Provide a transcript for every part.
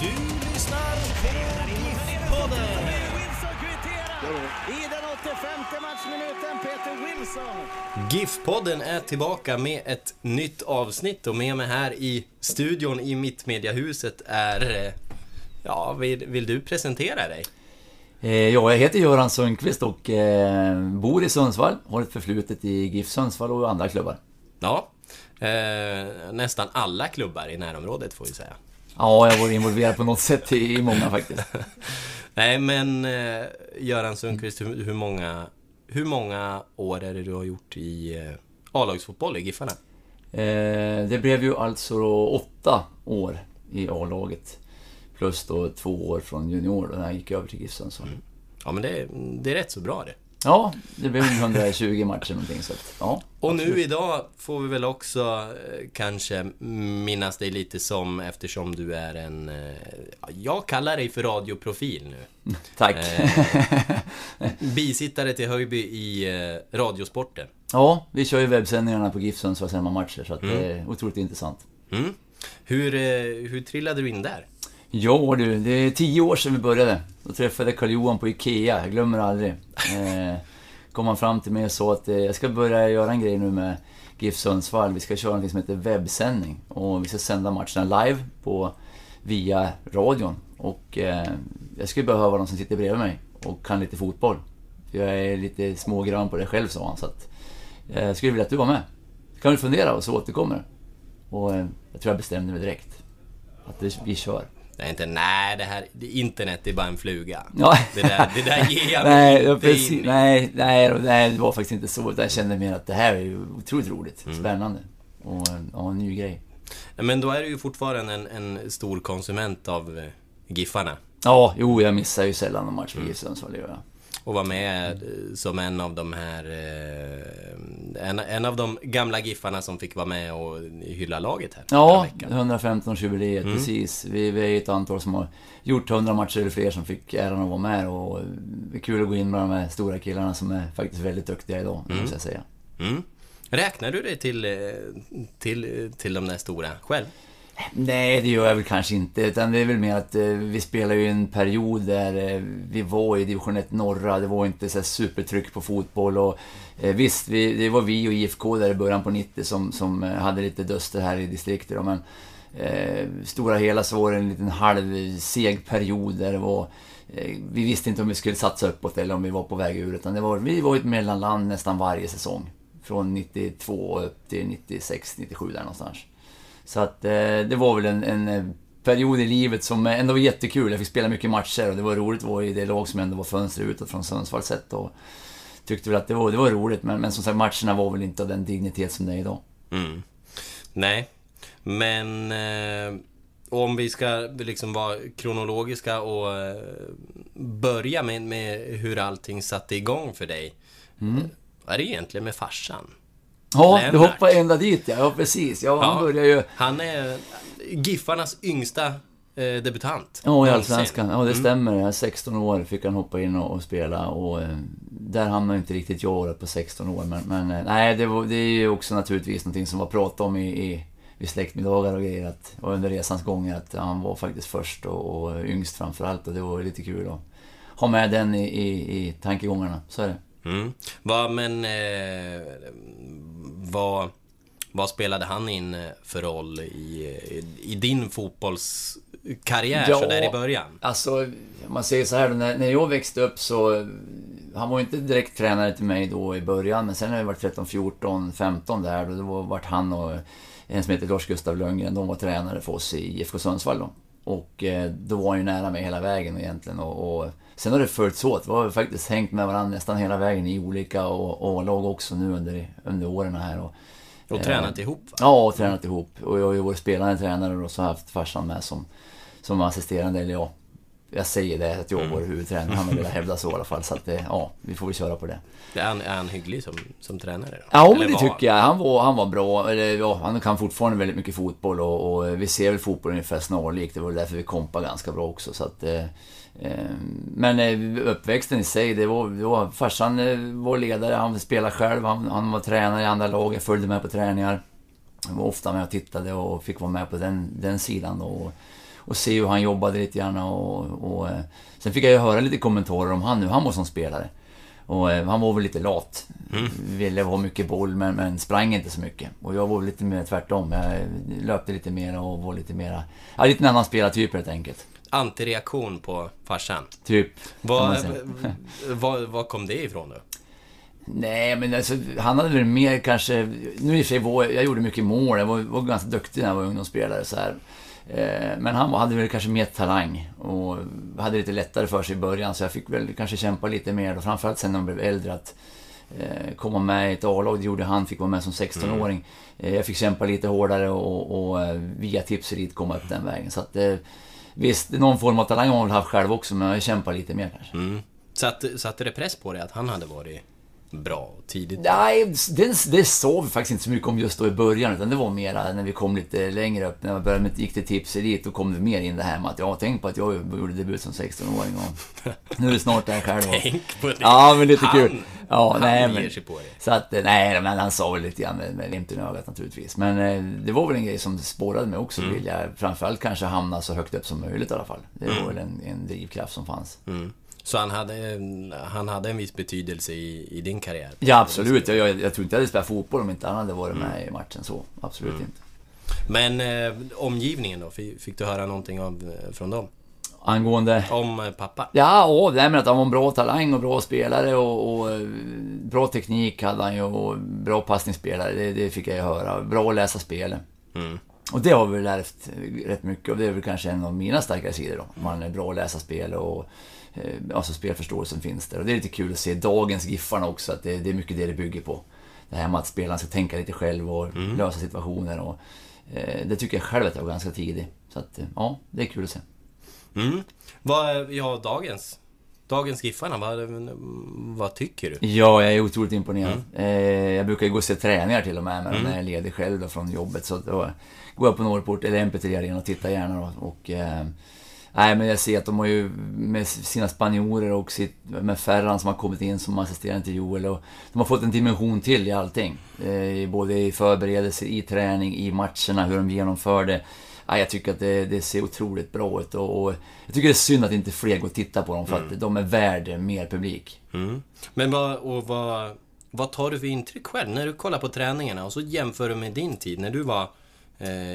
Du lyssnar på GIF-podden. I den 85 matchminuten, Peter Wilson. GIF-podden är tillbaka med ett nytt avsnitt och med mig här i studion i Mittmediahuset är... eh, Ja, vill, vill du presentera dig? Eh, Ja, jag heter Göran Sundqvist och eh, bor i Sundsvall. Har ett förflutet i GIF Sundsvall och andra klubbar. Ja, eh, nästan alla klubbar i närområdet får vi säga. Ja, jag varit involverad på något sätt i, i många faktiskt. Nej, men eh, Göran Sundqvist, hur, hur, många, hur många år är det du har gjort i eh, A-lagsfotboll i Giffarna? Eh, det blev ju alltså åtta år i A-laget. Plus då två år från junior då när jag gick över till GIF Sundsvall. Ja, men det, det är rätt så bra det. Ja, det blev 120 matcher någonting så att, ja. Och absolut. nu idag får vi väl också eh, kanske minnas dig lite som eftersom du är en... Eh, ja, jag kallar dig för radioprofil nu. Tack. Bisittare till Höjby i eh, Radiosporten. ja, vi kör ju webbsändningarna på GIF Sundsvalls hemmamatcher så att det är otroligt intressant. Mm. Hur, eh, hur trillade du in där? Ja du, det är tio år sedan vi började. Då träffade jag Karl-Johan på IKEA, jag glömmer aldrig. Eh, kom han fram till mig och sa att eh, jag ska börja göra en grej nu med GIF Sundsvall. Vi ska köra något som heter webbsändning. Och vi ska sända matcherna live på, via radion. Och eh, jag skulle behöva någon som sitter bredvid mig och kan lite fotboll. För jag är lite smågrann på det själv, sa han. Så att, eh, jag skulle vilja att du var med. Kan vi fundera och så återkommer Och eh, jag tror jag bestämde mig direkt. Att vi kör. Det är inte, nej, det här, internet är bara en fluga. Ja. Det, där, det där ger jag mig nej, inte precis, in nej, nej, nej, det var faktiskt inte så. Jag kände mer att det här är ju otroligt roligt. Mm. Spännande. Och ja, en ny grej. Men då är du ju fortfarande en, en stor konsument av eh, Giffarna. Ja, jo, jag missar ju sällan Mm. match för GIF Sundsvall, det gör jag. Och var med eh, som en av de här... Eh, en, en av de gamla Giffarna som fick vara med och hylla laget här. Ja, förra veckan. 115-årsjubileet, Mm. precis. Vi, vi är ett antal som har gjort 100 matcher eller fler som fick äran att vara med. Och det är kul att gå in med de här stora killarna som är faktiskt väldigt duktiga idag, Mm. måste jag säga. Mm. Räknar du dig till, eh, till, till de där stora själv? Nej, det gör jag väl kanske inte. Utan det är väl mer att eh, vi spelar ju en period där eh, vi var i division 1 norra. Det var inte så här supertryck på fotboll. Och, eh, visst, vi, det var vi och IFK där i början på 90 som, som eh, hade lite duster här i distriktet. Då, men eh, stora hela så var det en liten halvseg period där det var eh, vi visste inte om vi skulle satsa uppåt eller om vi var på väg ur. Utan det var, vi var ett mellanland nästan varje säsong. Från 92 upp till 96, 97 där någonstans. Så att eh, det var väl en, en eh, period i livet som ändå var jättekul. Jag fick spela mycket matcher och det var roligt att vara i det lag som ändå var fönstret utåt från Sundsvalls sett. Och tyckte väl att det var, det var roligt, men, men som sagt matcherna var väl inte av den dignitet som det är idag. Mm. Nej, men eh, om vi ska liksom vara kronologiska och eh, börja med, med hur allting satte igång för dig. Vad är det egentligen med farsan? Ja, du Lennart. hoppar ända dit ja. Ja, precis. Ja, han börjar ju... Han är Giffarnas yngsta eh, debutant. Ja, i. Allsvenskan. Ja, Mm. det stämmer. Jag är 16 år fick han hoppa in och, och spela och eh, där hamnade inte riktigt jag året på 16 år. Men, men eh, nej, det, var, det är ju också naturligtvis någonting som var prat om i, i, vid släktmiddagar och grejer. Att, och under resans gång att han var faktiskt först och, och yngst framförallt och det var lite kul att ha med den i, i, i tankegångarna. Så är det. Mm. Vad, men... Eh, vad, vad spelade han in eh, för roll i, i, i din karriär Ja. sådär i början? Alltså, om man säger så här då, när, när jag växte upp så... Han var ju inte direkt tränare till mig då i början, men sen när jag var 13, 14, 15 där, då, då vart han och en som heter Lars Gustav Lundgren, de var tränare för oss i IFK Sundsvall då. Och eh, då var han ju nära mig hela vägen egentligen och, och sen har det följts åt. Vi har faktiskt hängt med varandra nästan hela vägen i olika A-lag också nu under, under åren här. Och, Och eh, tränat ihop va? Ja, och tränat ihop. Och jag har ju varit spelande tränare och så har jag haft farsan med som, som assisterande, eller ja. Jag säger det, att jag var huvudtränare. Han har velat hävda så i alla fall. Så att, eh, ja, vi får väl köra på det. Är han, är han hygglig som, som tränare då? Ja, men det tycker jag. Han var, han var bra. Eller, ja, han kan fortfarande väldigt mycket fotboll och, och vi ser väl fotboll ungefär snarlikt. Det var därför vi kompade ganska bra också. Så att, eh, eh, men eh, uppväxten i sig, det var, det var farsan eh, var ledare, han spelade själv, han, han var tränare i andra lag, jag följde med på träningar. Jag var ofta med och tittade och fick vara med på den, den sidan då. Och, och se hur han jobbade lite grann och, och eh, Sen fick jag ju höra lite kommentarer om han nu, han var som spelare. Och eh, han var väl lite lat. Ville ha mycket boll men, men sprang inte så mycket. Och jag var lite mer tvärtom. Jag löpte lite mer och var lite mera... Ja, lite en annan spelartyp helt enkelt. Antireaktion på farsan. Typ. man Vad, vad, vad kom det ifrån då? Nej, men alltså, han hade väl mer kanske... Nu i och för sig var jag gjorde mycket mål. Jag var, var ganska duktig när jag var ungdomsspelare. Så här. Eh, Men han hade väl kanske mer talang och hade lite lättare för sig i början. Så jag fick väl kanske kämpa lite mer. Och framförallt sen när han blev äldre att eh, komma med i ett A-lag. Det gjorde han. Fick vara med som 16-åring. Eh, Jag fick kämpa lite hårdare och, och via Tipselit komma upp den vägen. Så att visst, någon form av talang har han väl haft själv också. Men jag kämpar lite mer kanske. Mm. Satte, satte det press på dig att han hade varit bra tidigt? Nej, det, det sa vi faktiskt inte så mycket om just då i början, utan det var mera när vi kom lite längre upp, när jag började med, gick till tips dit, då kom det mer in det här med att jag tänk på att jag gjorde debut som 16-åring och nu är det snart där själv. Och, Tänk på det. ja, men lite Han- kul. Ja, han nej, ger men, sig på det. Så att, nej, men han sa väl lite grann med, med glimten i ögat naturligtvis. Men eh, det var väl en grej som spårade mig också, Mm. vilja framförallt kanske hamna så högt upp som möjligt i alla fall. Det var väl en, en drivkraft som fanns. Mm. Så han hade, han hade en viss betydelse i, i din karriär? Ja, absolut. Jag, jag, jag tror inte jag hade spelat fotboll om inte han hade varit Mm. med i matchen så. Absolut inte. Men eh, omgivningen då? Fick, du höra någonting av, eh, från dem? Angående... Om eh, pappa? Ja, det här med att han var en bra talang och bra spelare och, och eh, bra teknik hade han ju och bra passningsspelare. Det, det fick jag ju höra. Bra att läsa spel. Mm. Och det har vi väl ärvt rätt mycket och det är väl kanske en av mina starkare sidor då. Man är bra att läsa spel och alltså spelförståelsen finns där. Och det är lite kul att se dagens Giffarna också, att det, det är mycket det det bygger på. Det här med att spelaren ska tänka lite själv och lösa situationer och eh, det tycker jag själv att jag var ganska tidig. Så att, eh, ja, det är kul att se. Mm. Vad, ja, dagens. Dagens Giffarna, vad, vad tycker du? Ja, jag är otroligt imponerad. Eh, jag brukar ju gå och se träningar till och med, men när jag är ledig själv då från jobbet. Så då går jag på Norrport, eller MP3 Arena och tittar gärna då. Och, eh, nej, men jag ser att de har ju med sina spanjorer och sitt, med Ferran som har kommit in som assisterande till Joel. Och de har fått en dimension till i allting. Eh, både i förberedelser, i träning, i matcherna, hur de genomför det. Ja, jag tycker att det, det ser otroligt bra ut och, och jag tycker det är synd att inte fler går och tittar på dem för att de är värda mer publik. Mm. Men vad, och vad, vad tar du för intryck själv när du kollar på träningarna och så jämför du med din tid när du var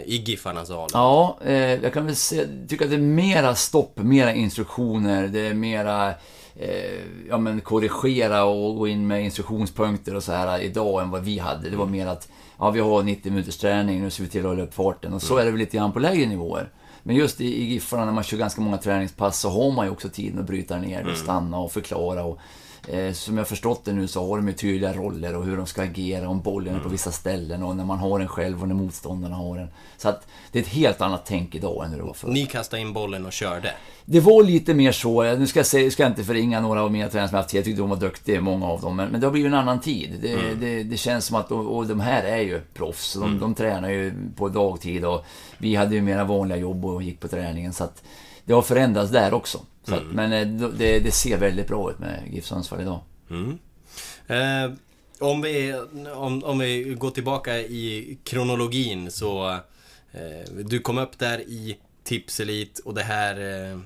i Giffarnas A-lag? Ja, eh, jag kan väl se, tycka att det är mera stopp, mera instruktioner, det är mera eh, ja, men korrigera och gå in med instruktionspunkter och så här idag än vad vi hade. Det var mer att ja, vi har 90 minuters träning, nu ser vi till att hålla upp farten. Och så är det väl lite grann på lägre nivåer. Men just i, i Giffarna när man kör ganska många träningspass så har man ju också tid att bryta ner och stanna och förklara. Och, eh, som jag förstått det nu så har de ju tydliga roller och hur de ska agera om bollen är på vissa ställen och när man har den själv och när motståndarna har den. Så att det är ett helt annat tänk idag än hur det var förr. Ni kastade in bollen och körde. Det var lite mer så, nu ska jag, säga, ska jag inte förringa några av mina tränare som jag haft, jag tyckte de var duktiga, många av dem, men, men det har blivit en annan tid. Det, det, det känns som att, och, och de här är ju proffs, de, de tränar ju på dagtid och vi hade ju mera vanliga jobb och gick på träningen, så att det har förändrats där också. Så att, men eh, det, det ser väldigt bra ut med GIF Sundsvall idag. Mm. Eh, om, vi, om, om vi går tillbaka i kronologin så... Eh, du kom upp där i Tipselit och det här... Eh,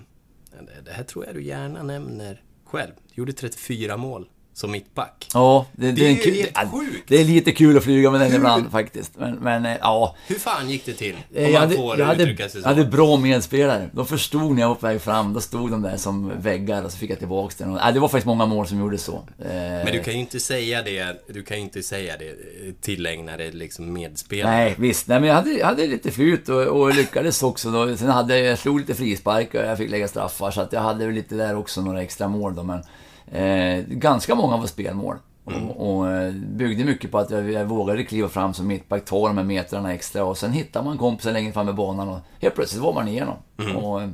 det- det här tror jag du gärna nämner själv. Du gjorde 34 mål som mittback. Ja, det, Det är en ju kul- helt ja, sjukt. Det är lite kul att flyga med den ibland faktiskt. Men, men eh, ja. Hur fan gick det till? Om Eh, Jag man hade, får jag, hade, jag hade bra medspelare. De förstod när jag var på väg fram. Då stod de där som väggar och så fick jag tillbaka den. Och, nej, det var faktiskt många mål som gjorde så. Eh, Men du kan ju inte säga det, du kan inte säga det, eh, tillägna det liksom medspelare. Nej, visst. Nej, men jag hade, jag hade lite flyt och, och lyckades också. Då. Sen hade jag, jag slog lite frispark och jag fick lägga straffar. Så att jag hade väl lite där också, några extra mål då. Men eh, ganska många var spelmål. Och, och eh, byggde mycket på att jag, jag vågade kliva fram som mittback, ta de här metrarna extra och sen hittar man kompisar längre fram i banan och helt plötsligt var man igenom. Och, eh,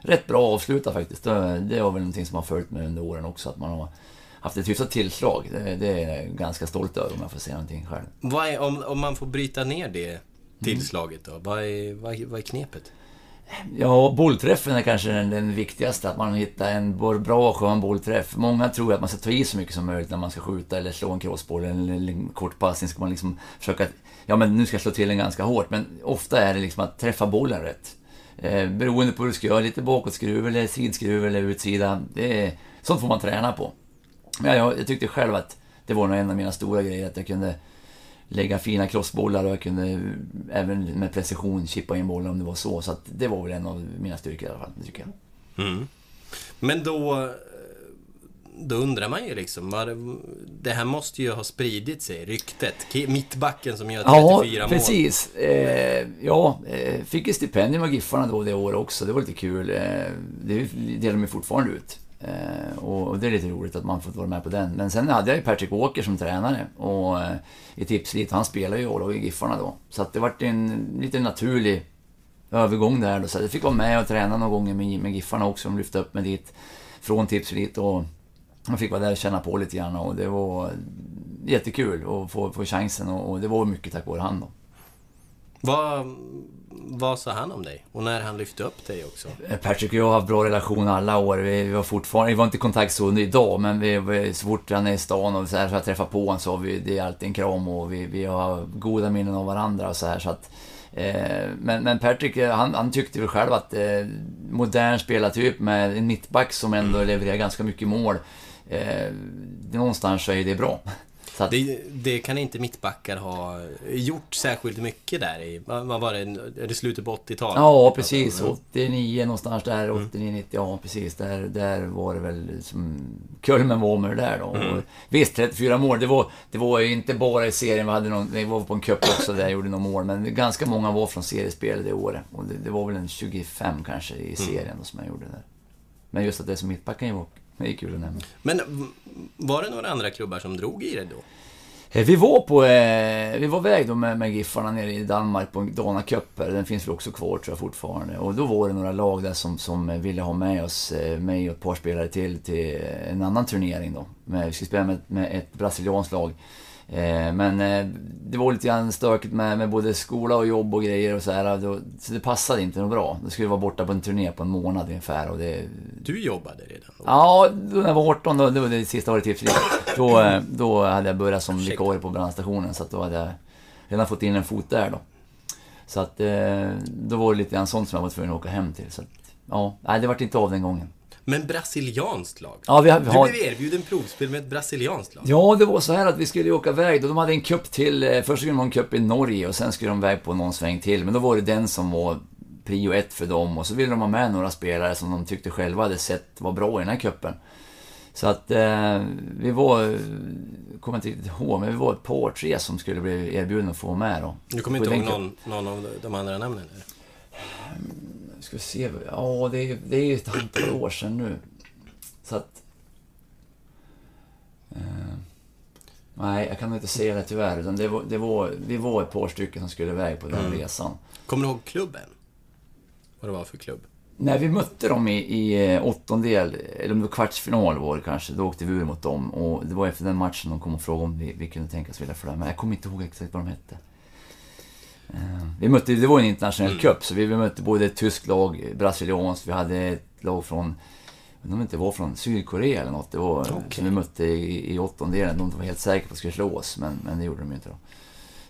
rätt bra avsluta faktiskt. Det, det var väl någonting som har följt mig under åren också, att man har haft ett hyfsat tillslag. Det, det är jag ganska stolt över om jag får säga någonting själv. Är, om, om man får bryta ner det tillslaget då, vad är, vad, är- vad är knepet? Ja, bollträffen är kanske den, den viktigaste, att man hittar en bra och skön bollträff. Många tror att man ska ta i så mycket som möjligt när man ska skjuta eller slå en crossboll eller en, kortpassning. kort passning. Ska man liksom försöka, ja men nu ska jag slå till den ganska hårt, men ofta är det liksom att träffa bollen rätt. Eh, beroende på hur du ska göra, lite bakåtskruv eller sidskruv eller utsida. Det är, sånt får man träna på. Men jag, jag tyckte själv att det var en av mina stora grejer, att jag kunde lägga fina crossbollar och jag kunde även med precision chippa in bollen om det var så. Så det var väl en av mina styrkor i alla fall, tycker jag. Mm. Men då, då undrar man ju liksom, vad, det här måste ju ha spridit sig, ryktet. Mittbacken som gör 34 Ja, mål. precis. Eh, ja, eh, fick ett stipendium av Giffarna då det året också. Det var lite kul. Eh, det delar de ju fortfarande ut. Eh, och, det är lite roligt att man fått vara med på den. Men sen hade jag ju Patrick Walker som tränare och eh, i Tipslit. Han spelade ju A-laget, i Giffarna då. Så att det vart en lite naturlig övergång där då. Så jag fick vara med och träna några gånger med, med Giffarna också. De lyfte upp mig dit från Tipslit och jag fick vara där och känna på lite grann och det var jättekul att få, få chansen och, och det var mycket tack vare han då. Vad, vad sa han om dig? Och när han lyfte upp dig också? Eh, Patrick och jag har haft bra relation alla år. Vi, vi var fortfarande, vi var inte i kontakt så under idag, men vi, vi, så fort han är i stan och så här, så jag träffar på honom så har vi, det är alltid en kram och vi, vi har goda minnen av varandra och så här så att eh, men, men Patrick, eh, han, han tyckte väl själv att eh, modern spelartyp med en mittback som ändå levererar ganska mycket mål. Eh, någonstans så är det bra. Att, Det, det kan inte mittbackar ha gjort särskilt mycket där i, vad var det, är det slutet på 80-talet? Ja, precis. Ja. 89 någonstans där, 89, 90, ja precis. Där, där var det väl som kulmen var med det där då. Och visst, 34 mål, det var, det var ju inte bara i serien, vi hade någon, vi var på en cup också där jag gjorde några mål, men ganska många var från seriespel det året. Och det, det var väl en 25 kanske i serien då, som jag gjorde där. Men just att det som mittback kan ju vara, det är kul att nämna. Men var det några andra klubbar som drog i det då? Eh, Vi var på, eh, vi var iväg då med, med Giffarna nere i Danmark på Dana Cup. Den finns väl också kvar tror jag fortfarande. Och då var det några lag där som, som ville ha med oss, eh, mig och ett par spelare till, till en annan turnering då. Med, vi skulle spela med, med ett brasilianskt lag. Eh, men eh, det var lite grann stökigt med, med både skola och jobb och grejer och så här. Då, så det passade inte något bra. Då skulle vara borta på en turné på en månad ungefär och det, Du jobbade redan då? Ja, då när jag var 18, då, det var det sista året i Tipsliga. Då, eh, då hade jag börjat som vikarie på brandstationen, så att då hade jag redan fått in en fot där då. Så att då var det lite grann sånt som jag var tvungen att åka hem till. Så att, ja, nej, det vart inte av den gången. Men brasilianskt lag? Ja, vi har, vi Du har, blev erbjuden provspel med ett brasilianskt lag? ja, det var så här att vi skulle åka iväg. De hade en cup till, eh, först skulle de ha en cup i Norge och sen skulle de iväg på någon sväng till. Men då var det den som var prio ett för dem och så ville de ha med några spelare som de tyckte själva hade sett var bra i den här cupen. Så att eh, vi var, kommer inte riktigt ihåg, men vi var ett par, tre som skulle bli erbjudna att få med då. Du kommer inte ihåg någon, någon av de andra namnen? Eller? Ska vi se, ja det är, det är ju ett antal år sedan nu. Så att... Eh, nej, jag kan inte säga det tyvärr. Utan det var, det var, vi var ett par stycken som skulle iväg på den resan. Kommer du ihåg klubben? Vad det var för klubb? När vi mötte dem i, i eh, åttondel, eller om det var kvartsfinal var det kanske, då åkte vi ur mot dem. Och det var efter den matchen de kom och frågade om vi, vi kunde tänka oss vilja följa med. Jag kommer inte ihåg exakt vad de hette. Eh, Vi mötte, det var en internationell cup, så vi, mötte både ett tyskt lag, brasilianskt, vi hade ett lag från, jag det inte var från Sydkorea eller något. Det var, Okej. som vi mötte i, i åttondelen. De var helt säkra på att skulle slå oss, men, men det gjorde de ju inte då.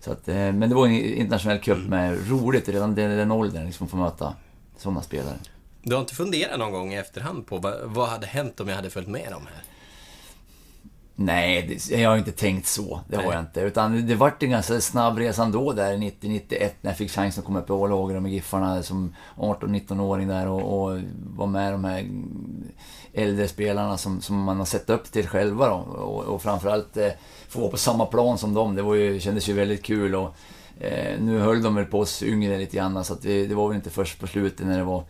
Så att, eh, men det var en internationell cup med roligt redan den, den åldern, liksom, att få möta sådana spelare. Du har inte funderat någon gång i efterhand på vad, vad hade hänt om jag hade följt med dem här? Nej, det, jag har inte tänkt så. Det Nej. har jag inte. Utan det vart en ganska snabb resa ändå där 90-91 när jag fick chansen att komma upp i A-laget med Giffarna som 18-19-åring där och, och vara med de här äldre spelarna som, som man har sett upp till själva då. Och, och framförallt eh, få vara på samma plan som dem. Det var ju, kändes ju väldigt kul och eh, nu höll de väl på oss yngre lite grann så att det, det var väl inte först på slutet när det var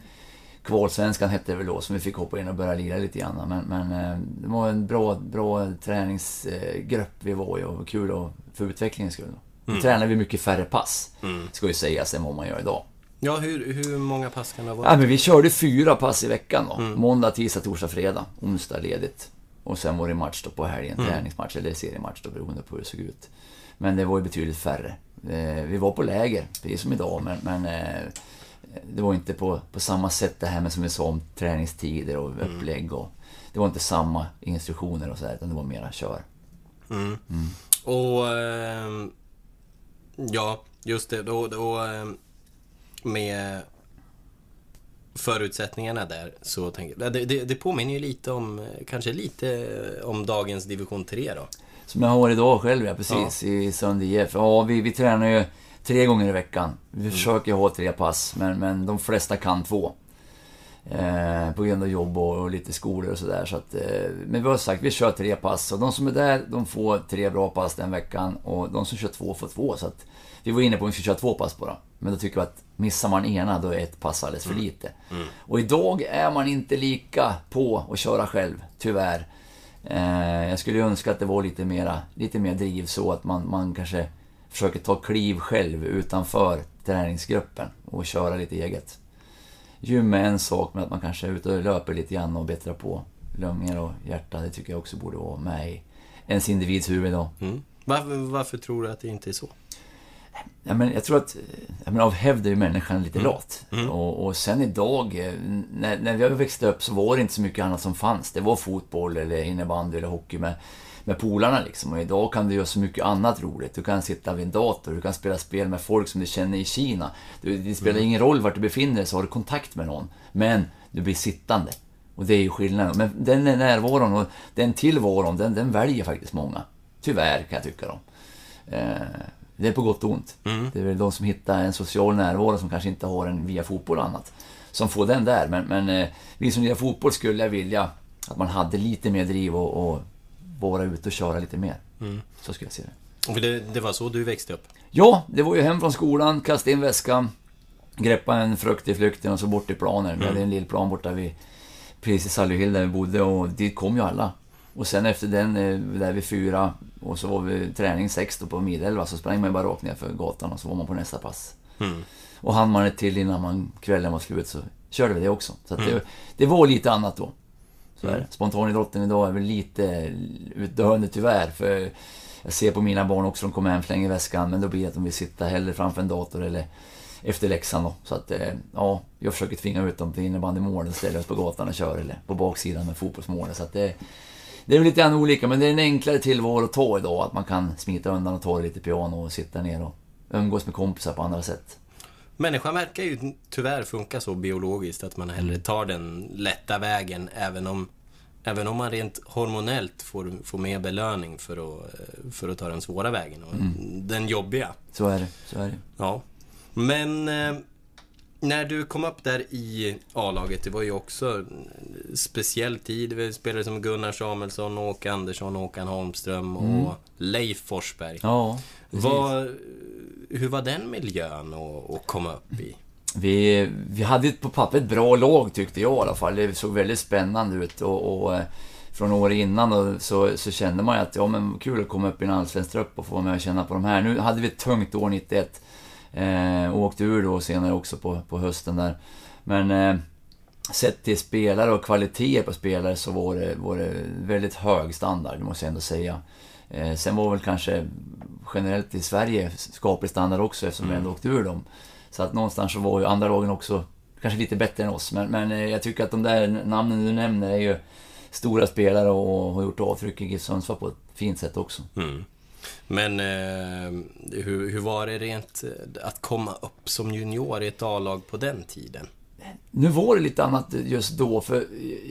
Kvalsvenskan hette det väl då, som vi fick hoppa in och börja lira lite grann. Men, men eh, det var en bra, bra träningsgrupp vi var i och kul och för utvecklingens skull. Då. Nu tränar vi mycket färre pass, ska ju sägas, än vad man gör idag. Ja, hur, hur många pass kan det ha Ja, varit? men vi körde fyra pass i veckan då. Måndag, tisdag, torsdag, fredag. Onsdag ledigt. Och sen var det match då på helgen, träningsmatch eller seriematch då, beroende på hur det såg ut. Men det var ju betydligt färre. Eh, vi var på läger, precis som idag, men, men eh, det var inte på, på samma sätt det här med som vi sa om träningstider och upplägg och... Det var inte samma instruktioner och sådär, utan det var mera kör. Och... ehm, ja, just det. Då, då ehm, med förutsättningarna där så tänker jag... Det, det, det påminner ju lite om, eh, kanske lite om dagens division 3 då. Som jag har idag själv, ja precis, i Sund IF. Ja, vi, vi tränar ju tre gånger i veckan. Vi försöker ha tre pass, men, men de flesta kan två. Eh, på grund av jobb och, och lite skolor och sådär. Så att, eh, men vi har sagt, vi kör tre pass. Och de som är där, de får tre bra pass den veckan. Och de som kör två får två. Så att, vi var inne på att vi ska köra två pass bara. Men då tycker vi att missar man ena, då är ett pass alldeles för lite. Och idag är man inte lika på att köra själv, tyvärr. Eh, jag skulle önska att det var lite, mera, lite mer driv så att man, man kanske försöker ta kliv själv utanför träningsgruppen och köra lite eget. Gym är en sak, men att man kanske är ute och löper lite grann och bättrar på lungor och hjärta, det tycker jag också borde vara med i ens individs huvud då. Mm. Varför, varför tror du att det inte är så? Ja, men jag tror att, jag menar, av hävd är ju människan lite lat. Och, och sen idag, eh, när, när vi växte upp så var det inte så mycket annat som fanns. Det var fotboll eller innebandy eller hockey med, med polarna liksom. Och idag kan du göra så mycket annat roligt. Du kan sitta vid en dator, du kan spela spel med folk som du känner i Kina. Du, det spelar ingen roll vart du befinner dig så har du kontakt med någon. Men du blir sittande. Och det är ju skillnaden. Men den är närvaron och den tillvaron, den, den väljer faktiskt många. Tyvärr kan jag tycka då. Eh, det är på gott och ont. Det är väl de som hittar en social närvaro som kanske inte har en via fotboll och annat. Som får den där. Men, men eh, vi som lirar fotboll skulle jag vilja att man hade lite mer driv och, och vara ute och köra lite mer. Så skulle jag se det. För det, det var så du växte upp? Ja, det var ju hem från skolan, kasta in väskan, greppa en frukt i flykten och så bort till planen. Vi hade en lill plan borta vid, precis i Sallyhill där vi bodde och dit kom ju alla. Och sen efter den, eh, där vid fyra, och så var vi träning sex då på Midelva, så sprang man ju bara rakt ner för gatan och så var man på nästa pass. Och hann man ett till innan man, kvällen var slut så körde vi det också. Så att det, det var lite annat då. Så är det. Spontanidrotten idag är väl lite utdöende tyvärr. För jag ser på mina barn också, de kommer hem, slänger väskan, men då blir det att de vill sitta hellre framför en dator eller efter läxan då. Så att, eh, ja, jag försöker tvinga ut dem till innebandymål och ställa oss på gatan och köra eller på baksidan med fotbollsmål. Så att det, det är lite grann olika, men det är en enklare tillvaro att ta idag. Att man kan smita undan och ta det lite piano och sitta ner och umgås med kompisar på andra sätt. Människan verkar ju tyvärr funka så biologiskt att man hellre tar den lätta vägen även om, även om man rent hormonellt får, får mer belöning för att, eh, för att ta den svåra vägen och den jobbiga. Så är det. Så är det. Ja. Men eh, när du kom upp där i A-laget, det var ju också speciell tid. Vi spelade som Gunnar Samuelsson, Åke Andersson, Håkan Holmström och Leif Forsberg. Ja, precis. Vad, hur var den miljön att, att komma upp i? Vi, vi hade på pappret bra lag tyckte jag i alla fall. Det såg väldigt spännande ut och, och eh, från år innan då, så, så kände man ju att ja men kul att komma upp i en allsvensk trupp och få vara med och känna på de här. Nu hade vi ett tungt år 91. Eh, och åkte ur då senare också på, på hösten där. Men eh, sett till spelare och kvalitet på spelare så var det, var det väldigt hög standard, måste jag ändå säga. Eh, sen var väl kanske generellt i Sverige skaplig standard också eftersom vi ändå åkte ur dem. Så att någonstans så var ju andra lagen också kanske lite bättre än oss. Men, men eh, jag tycker att de där namnen du nämner är ju stora spelare och har gjort avtryck i GIF Sundsvall på ett fint sätt också. Mm. Men eh, hur, hur var det rent eh, att komma upp som junior i ett A-lag på den tiden? Nu var det lite annat just då, för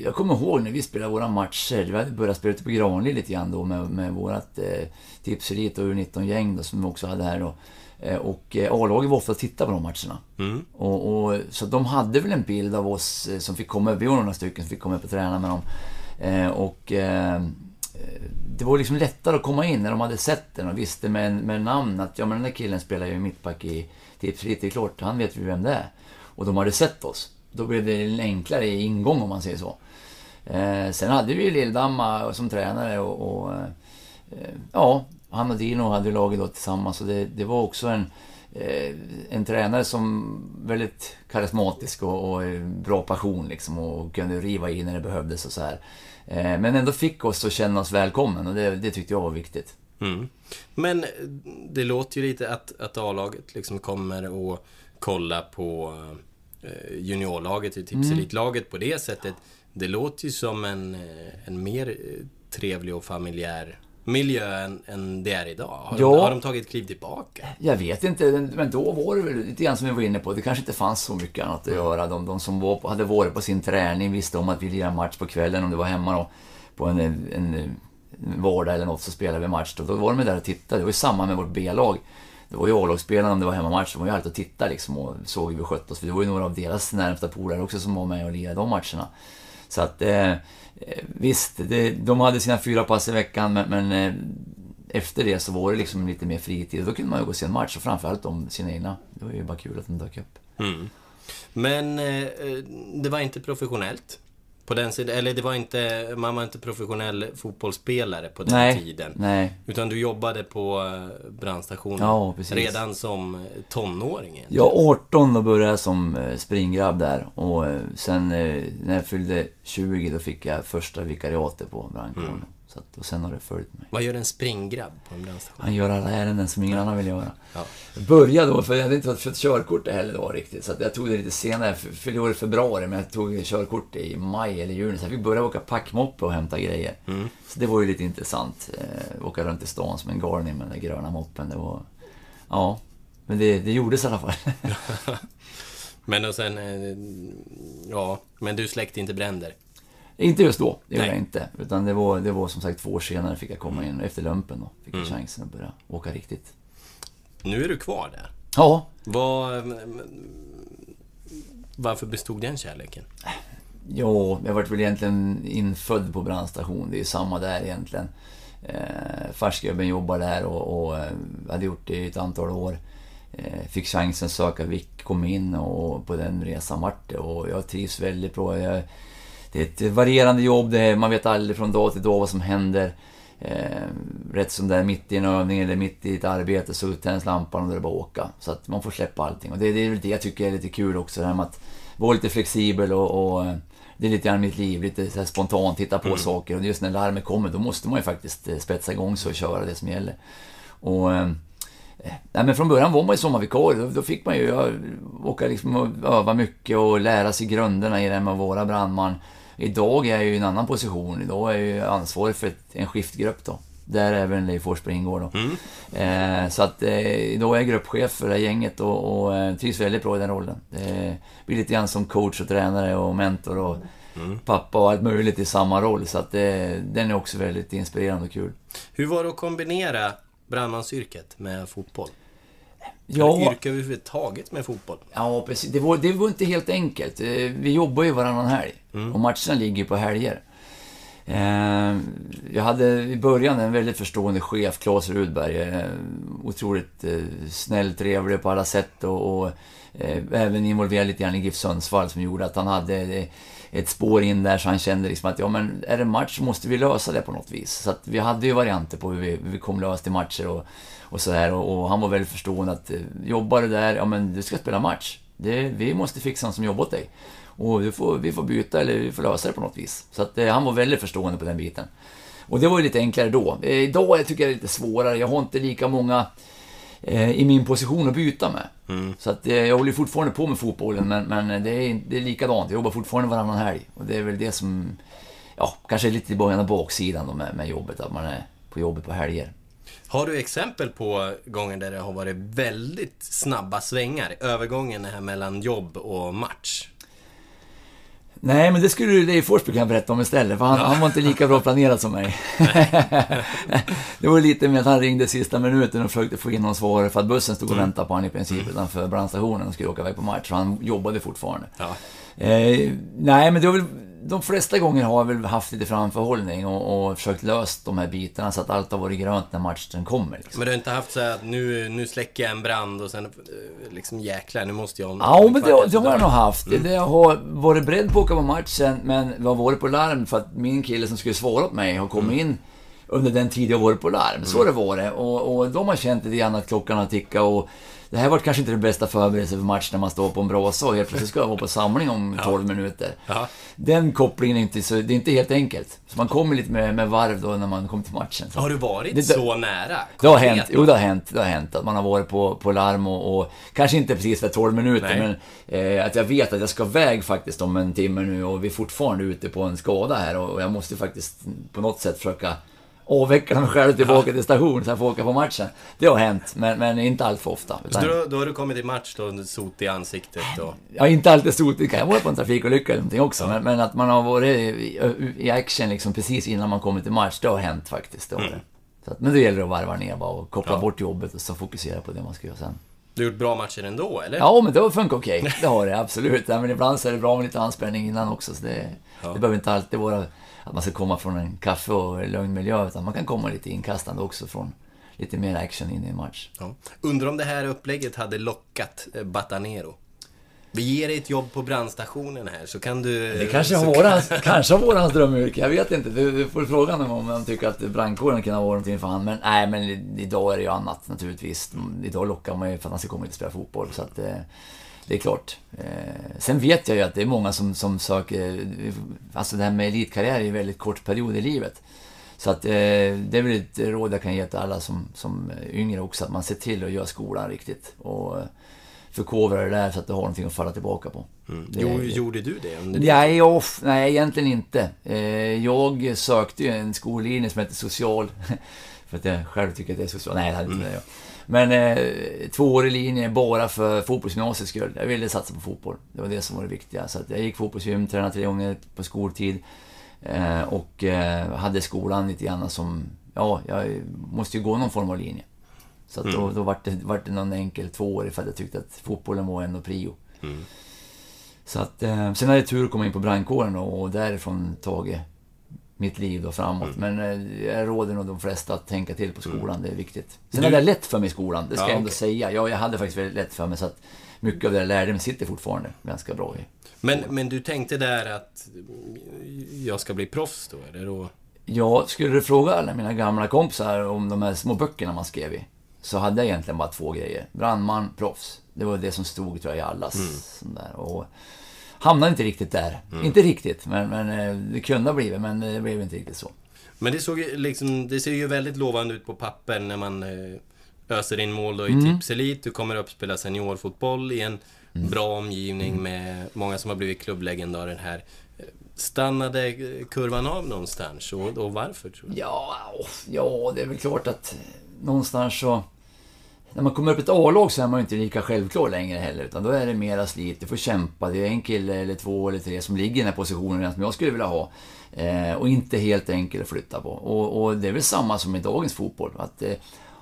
jag kommer ihåg när vi spelade våra matcher. Vi hade börjat spela ute på Granli lite grann då med, med vårat eh, Tipselit och U19-gäng som vi också hade här då. Eh, och eh, A-laget var ofta och tittade på de matcherna. Mm. Och, och, så de hade väl en bild av oss eh, som fick komma, vi var några stycken som fick komma upp och träna med dem. Eh, och det var liksom lättare att komma in när de hade sett den och visste med, med namn att ja men den där killen spelar ju mittback i Tipselit, det är klart, han vet ju vem det är. Och de hade sett oss. Då blev det en enklare ingång om man säger så. Eh, sen hade vi ju Lilldamma som tränare och, och eh, ja, han och Dino hade laget då tillsammans och det, det var också en, eh, en tränare som väldigt karismatisk och, och eh, bra passion liksom och kunde riva i när det behövdes och så här. Eh, men ändå fick oss att känna oss välkommen och det, det tyckte jag var viktigt. Mm. Men det låter ju lite att, att A-laget liksom kommer och kolla på eh, juniorlaget, i tipselitlaget mm. på det sättet. Det låter ju som en, eh, en mer trevlig och familjär miljö än, än det är idag? Har, ja. de, har de tagit kliv tillbaka? Jag vet inte, men då var det väl lite grann som vi var inne på. Det kanske inte fanns så mycket annat att göra. De, de som var, hade varit på sin träning visste om att vi lirade match på kvällen om det var hemma då. På en, en, en vardag eller något så spelade vi match. Då, då var de där och tittade. Det var ju samma med vårt B-lag. Det var ju A-lagsspelarna om det var hemmamatch. De var ju alltid och tittade liksom och såg hur vi skötte oss. För det var ju några av deras närmsta polare också som var med och lirade de matcherna. Så att eh, eh, visst, det, de hade sina fyra pass i veckan men, men eh, efter det så var det liksom lite mer fritid. Då kunde man ju gå och se en match och framförallt om sina egna. Det var ju bara kul att de dök upp. Mm. Men eh, eh det var inte professionellt? På den sidan, eller det var inte, man var inte professionell fotbollsspelare på den nej, tiden. Nej. Utan du jobbade på eh, brandstationen ja, redan som tonåring? Ja, 18 då började jag som eh, springgrabb där. Och sen när jag fyllde 20 då fick jag första vikariatet på brandkåren. Mm. Så att, och sen har det följt mig. Vad gör en springgrabb på en brandstation? Han gör alla ärenden som ingen annan vill göra. Ja. Jag började då, för jag hade inte fått körkort heller då riktigt. Så jag tog det lite senare, fyllde år i februari, men jag tog körkort i maj eller juni. Så jag fick börja åka packmoppe och hämta grejer. Mm. Så det var ju lite intressant. Eh, åka runt i stan som en galning med den där gröna moppen. Det var... Ja, men det, det gjordes i alla fall. men och sen... Eh, ja, men du släckte inte bränder? Inte just då, det gjorde jag inte. Utan det var, det var som sagt två år senare fick jag komma in, efter lumpen då. Fick jag mm. chansen att börja åka riktigt. Nu är du kvar där. Ja. Var, varför bestod den kärleken? Ja, jag vart väl egentligen infödd på brandstation. Det är samma där egentligen. Eh, Farsgubben jobbar där och, och eh, hade gjort det i ett antal år. Eh, fick chansen att söka VIK, kom in och på den resan vart det. Och jag trivs väldigt bra. Jag, det är ett varierande jobb, det är, man vet aldrig från dag till dag vad som händer. Eh, rätt som det är mitt i en övning eller mitt i ett arbete så tänds lampan och då är det bara att åka. Så att man får släppa allting. Och det, det är väl det jag tycker är lite kul också, det här med att vara lite flexibel och, och eh, det är lite grann mitt liv, lite så spontant, titta på mm. saker. Och just när larmet kommer, då måste man ju faktiskt eh, spetsa igång sig och köra det som gäller. Och... Eh, nej men från början var man ju sommarvikarie, då, då fick man ju ja, åka liksom och öva mycket och lära sig grunderna i det här med att vara brandman. Idag är jag ju i en annan position. Idag är jag ju ansvarig för ett, en skiftgrupp då. Där även Leif Forsberg ingår då. Mm. Eh, så att eh, idag är jag gruppchef för det här gänget och, och eh, trivs väldigt bra i den rollen. Det blir lite grann som coach och tränare och mentor och mm. pappa och allt möjligt i samma roll. Så att det, den är också väldigt inspirerande och kul. Hur var det att kombinera brandmansyrket med fotboll? Ja. Eller yrke överhuvudtaget med fotboll? Ja, precis. Det var, det var inte helt enkelt. Eh, vi jobbar ju varannan helg. Mm. Och matcherna ligger ju på helger. Eh, jag hade i början en väldigt förstående chef, Claes Rudberg. Eh, otroligt eh, snäll, trevlig på alla sätt och, och eh, även involverad lite grann i GIF Sundsvall som gjorde att han hade eh, ett spår in där så han kände liksom att ja men är det match så måste vi lösa det på något vis. Så att vi hade ju varianter på hur vi, hur vi kom lösa till matcher och och sådär. Och, och, han var väldigt förstående att eh, jobbar du där, ja men du ska spela match. Det, vi måste fixa någon som jobbar åt dig. Och du får, vi får byta eller vi får lösa det på något vis. Så att eh, han var väldigt förstående på den biten. Och det var ju lite enklare då. Eh, idag tycker jag det är lite svårare. Jag har inte lika många eh, i min position att byta med. Mm. Så att eh, jag håller fortfarande på med fotbollen, men, men det, är, det är likadant. Jag jobbar fortfarande varannan helg. Och det är väl det som, ja, kanske är lite i början av baksidan då med, med jobbet, att man är på jobbet på helger. Har du exempel på gånger där det har varit väldigt snabba svängar? Övergången här mellan jobb och match? Nej, men det skulle Leif Forsberg kunna berätta om istället, för han, han var inte lika bra planerad som mig. det var lite med att han ringde sista minuten och försökte få in någon svar, för att bussen stod och Mm. väntade på honom i princip utanför brandstationen och skulle åka iväg på match, så han jobbade fortfarande. Ja. Eh, nej, men det har väl, de flesta gånger har jag väl haft lite framförhållning och, och försökt lösa de här bitarna så att allt har varit grönt när matchen kommer. Liksom. Men du har inte haft så att nu, nu släcker jag en brand och sen eh, liksom jäklar, nu måste jag... Ja, men det, det har jag nog haft. Det jag har varit beredd på att åka på matchen, men vi har varit på larm för att min kille som skulle svara åt mig har kommit in under den tid jag varit på larm. Så har det varit. Och, och de har känt lite grann att klockan har tickat och det här var kanske inte den bästa förberedelsen för match när man står på en brasa och helt plötsligt ska jag vara på samling om 12 minuter. Ja. Den kopplingen är inte så, det är inte helt enkelt. Så man kommer lite med, med varv då när man kommer till matchen. Så. Har du varit Det- så nära? Det har hänt, jo det har hänt, det har hänt att man har varit på, på larm och, och kanske inte precis för 12 minuter Nej. men eh, att jag vet att jag ska iväg faktiskt om en timme nu och vi är fortfarande ute på en skada här och, och jag måste faktiskt på något sätt försöka avveckla mig själv tillbaka till station så jag får åka på matchen. Det har hänt, men, men inte allt för ofta. Så Utan, då, då har du kommit till match då, sot i ansiktet och... Ja, inte alltid stort. Det kan ju vara på en trafikolycka eller någonting också. Men, men att man har varit i, i action liksom precis innan man kommer till match, det har hänt faktiskt. Det har det. Så att, men det gäller att varva ner bara och koppla Ja. bort jobbet och så fokusera på det man ska göra sen. Du har gjort bra matcher ändå, eller? Ja, men det har funkat okej. Det har det, absolut. Ja, men ibland så är det bra med lite anspänning innan också. Så det, Ja. det behöver inte alltid vara att man ska komma från en kaffe och lugn miljö, utan man kan komma lite inkastande också från lite mer action in i en match. Ja. Undrar om det här upplägget hade lockat eh, Batanero? Vi ger dig ett jobb på brandstationen här, så kan du... Det kanske så har varit hans, kanske hans drömyrke, jag vet inte. Du, du får fråga honom om han tycker att brandkåren kan ha varit någonting för han. Men nej, men idag är det ju annat naturligtvis. Idag lockar man ju för att han ska komma hit och spela fotboll. Så att eh, det är klart. Eh, sen vet jag ju att det är många som, som söker... Alltså det här med elitkarriär är ju en väldigt kort period i livet. Så att eh, det är väl ett råd jag kan ge till alla som, som yngre också, att man ser till att göra skolan riktigt. Och eh, förkovra det där så att du har någonting att falla tillbaka på. Det- Jo, gjorde du det? Under Nej, off, nej, egentligen inte. Eh, jag sökte ju en skollinje som heter social. för att jag själv tycker att det är social. Nej, det hade inte det. Men eh, tvåårig linje bara för fotbollsgymnasiets skull. Jag ville satsa på fotboll. Det var det som var det viktiga. Så jag gick fotbollsgym, tränade tre gånger på skoltid. Eh, och eh, hade skolan lite grann som... Ja, jag måste ju gå någon form av linje. Så att då, då vart det, vart det någon enkel tvåårig för att jag tyckte att fotbollen var ändå prio. Så att, eh, sen hade jag tur att komma in på brandkåren och, och därifrån tagit mitt liv då framåt. Men eh, jag råder nog de flesta att tänka till på skolan, det är viktigt. Sen Du- hade jag lätt för mig i skolan, det ska Ja, jag ändå okej. säga. Ja, jag hade faktiskt väldigt lätt för mig så att mycket av det jag lärde mig sitter fortfarande ganska bra i. Men, men du tänkte där att jag ska bli proffs då, eller? Då? Ja, skulle du fråga alla mina gamla kompisar om de här små böckerna man skrev i, så hade jag egentligen bara två grejer. Brandman, proffs. Det var det som stod, tror jag, i allas. sån där. Och hamnade inte riktigt där. Inte riktigt, men, men eh, det kunde ha blivit, men det blev inte riktigt så. Men det, såg ju liksom, det ser ju väldigt lovande ut på papper när man eh, öser in mål då i Mm. Tipselit. Du kommer upp och spela seniorfotboll i en Mm. bra omgivning med många som har blivit klubblegendarer här. Eh, Stannade eh, kurvan av någonstans och, och varför tror du? Ja, ja, det är väl klart att eh, någonstans så... När man kommer upp i ett A-lag så är man ju inte lika självklar längre heller, utan då är det mera slit. Du får kämpa. Det är en kille eller två eller tre som ligger i den här positionen som jag skulle vilja ha. Eh, och inte helt enkel att flytta på. Och, och det är väl samma som i dagens fotboll. Att, eh,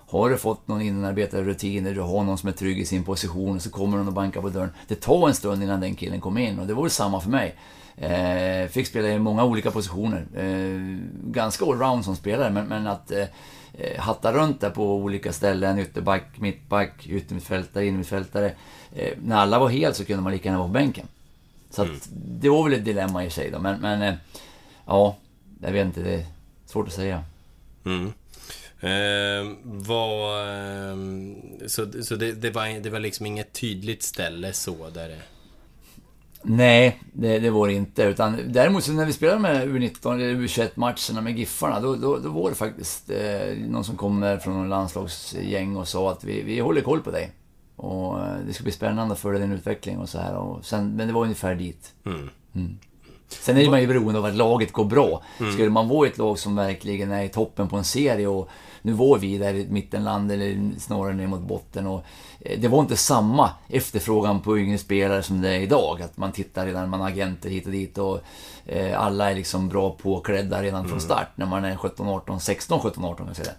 har du fått någon inarbetad rutin, du har någon som är trygg i sin position, och så kommer någon och bankar på dörren. Det tar en stund innan den killen kommer in och det var väl samma för mig. Eh, fick spela i många olika positioner. Eh, ganska allround som spelare, men, men att eh, eh, hatta runt där på olika ställen, ytterback, mittback, yttermittfältare, innermittfältare. Eh, när alla var helt så kunde man lika gärna vara på bänken. Så att, det var väl ett dilemma i sig då, men, men eh, ja, jag vet inte, det är svårt att säga. Mm. Eh, var, eh, så så det, det, var, det var liksom inget tydligt ställe så där det... Nej, det, det var det inte. Utan, däremot så när vi spelade med U19 eller U21-matcherna med Giffarna, då, då, då var det faktiskt eh, någon som kom från någon landslagsgäng och sa att vi, vi håller koll på dig. Och eh, det ska bli spännande att följa din utveckling och så här. Och sen, men det var ungefär dit. Mm. Sen är man ju beroende av att laget går bra. Skulle man vara i ett lag som verkligen är i toppen på en serie och Nu var vi där i mittenland eller snarare ner mot botten och det var inte samma efterfrågan på yngre spelare som det är idag. Att man tittar redan, man har agenter hit och dit och eh, alla är liksom bra påklädda redan mm. från start när man är 17, 18, 16, 17, 18 kan jag säga.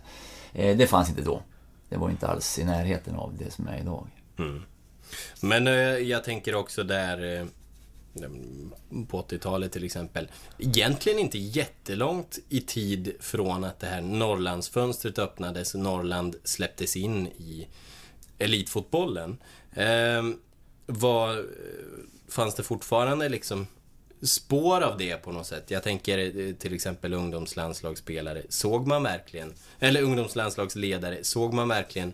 Eh, det fanns inte då. Det var inte alls i närheten av det som är idag. Mm. Men eh, jag tänker också där eh, på 80-talet till exempel. Egentligen inte jättelångt i tid från att det här Norrlandsfönstret öppnades och Norrland släpptes in i elitfotbollen. Eh, var, fanns det fortfarande liksom spår av det på något sätt? Jag tänker eh, till exempel ungdomslandslagsspelare. Såg man verkligen, eller ungdomslandslagsledare, såg man verkligen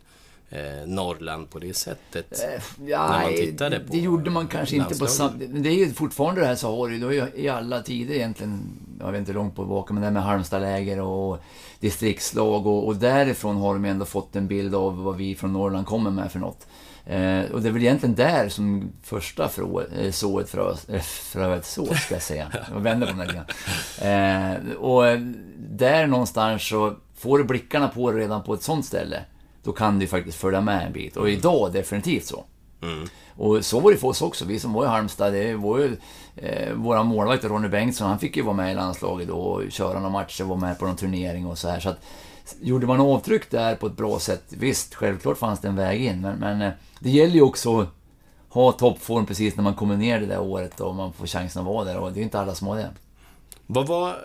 eh, Norrland på det sättet? Eh, ja, när man tittade det, på det gjorde man kanske inte på samma... Det är ju fortfarande det här så har det ju i alla tider egentligen, jag vet inte hur långt på tillbaka, men det här med Halmstadläger och distriktslag och, och därifrån har de ändå fått en bild av vad vi från Norrland kommer med för något. Eh, och det är väl egentligen där som första frå, eh, sået frös, eh, fröet så ska jag säga. Jag vänder på den lite eh, Och där någonstans så får du blickarna på det redan på ett sånt ställe då kan du faktiskt följa med en bit. Och mm. idag definitivt så. Mm. Och så var det för oss också. Vi som var i Halmstad, det var ju eh, våran målvakt Ronny Bengtsson, han fick ju vara med i landslaget då och köra några matcher, vara med på någon turnering och så här. Så att, gjorde man avtryck där på ett bra sätt, visst, självklart fanns det en väg in. Men, men eh, det gäller ju också att ha toppform precis när man kommer ner det där året och man får chansen att vara där. Och det är inte alla som har det. Vad var,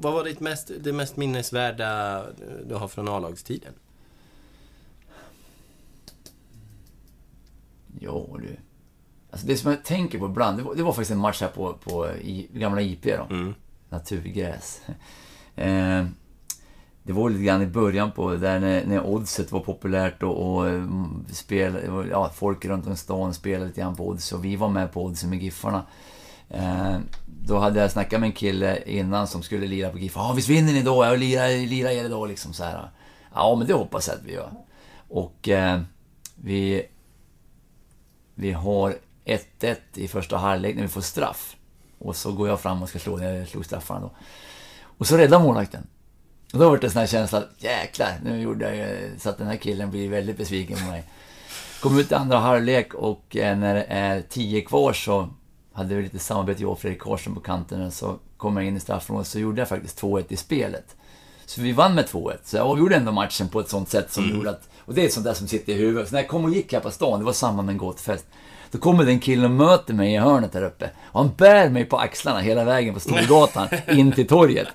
vad var ditt mest, det mest minnesvärda du har från A-lagstiden? Ja du. Alltså det som jag tänker på ibland, det var, det var faktiskt en match här på, på i, gamla IP då. Mm. Naturgräs. Eh, det var lite grann i början på där när, när oddset var populärt och, och mm, spel, ja, folk runt om stan spelade lite grann på odds och vi var med på oddset med Giffarna. Eh, då hade jag snackat med en kille innan som skulle lira på GIF. Ja, visst vinner ni då? Jag lirar, lirar er idag liksom så här. Ja, men det hoppas jag att vi gör. Och eh, vi vi har 1-1 i första halvlek när vi får straff. Och så går jag fram och ska slå, när jag slog straffarna då. Och så räddar målvakten. Och då var det en sån här känsla att jäklar, nu gjorde jag så att den här killen blir väldigt besviken på mig. Kom ut i andra halvlek och eh, när det är 10 kvar så hade vi lite samarbete, jag och Fredrik Karlsson på kanten. Så kom jag in i straffområdet så gjorde jag faktiskt 2-1 i spelet. Så vi vann med 2-1. Så jag avgjorde ändå matchen på ett sånt sätt som mm. gjorde att och det är sånt där som sitter i huvudet. Så när jag kom och gick här på stan, det var samma med en gåtfest. Då kommer det en kille och möter mig i hörnet där uppe. Och han bär mig på axlarna hela vägen på Storgatan in till torget.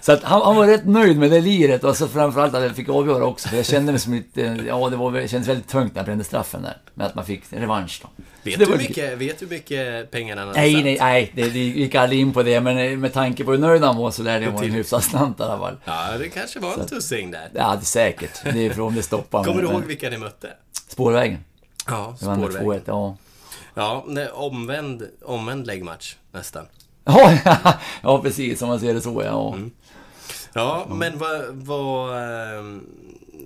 Så att han, han var rätt nöjd med det liret och så framförallt att jag fick avgöra också. För jag kände mig som lite, ja det, var, det kändes väldigt tungt när jag brände straffen där. Med att man fick revansch då. Vet du, mycket, vet du mycket pengar han hade Nej, nej, nej. Det, det gick aldrig in på det. Men med tanke på hur nöjd han var så lärde jag vara en hyfsad slant i alla fall. Ja, det kanske var en tussing där. Ja, det är säkert. Det är om det stoppar. Kommer du ihåg vilka ni mötte? Spårvägen. Ja, spårvägen. Det var 2-1, ja. Ja, omvänd, omvänd läggmatch nästan. Ja, ja, precis. Om man ser det så, ja. Mm. Ja, men vad... vad eh,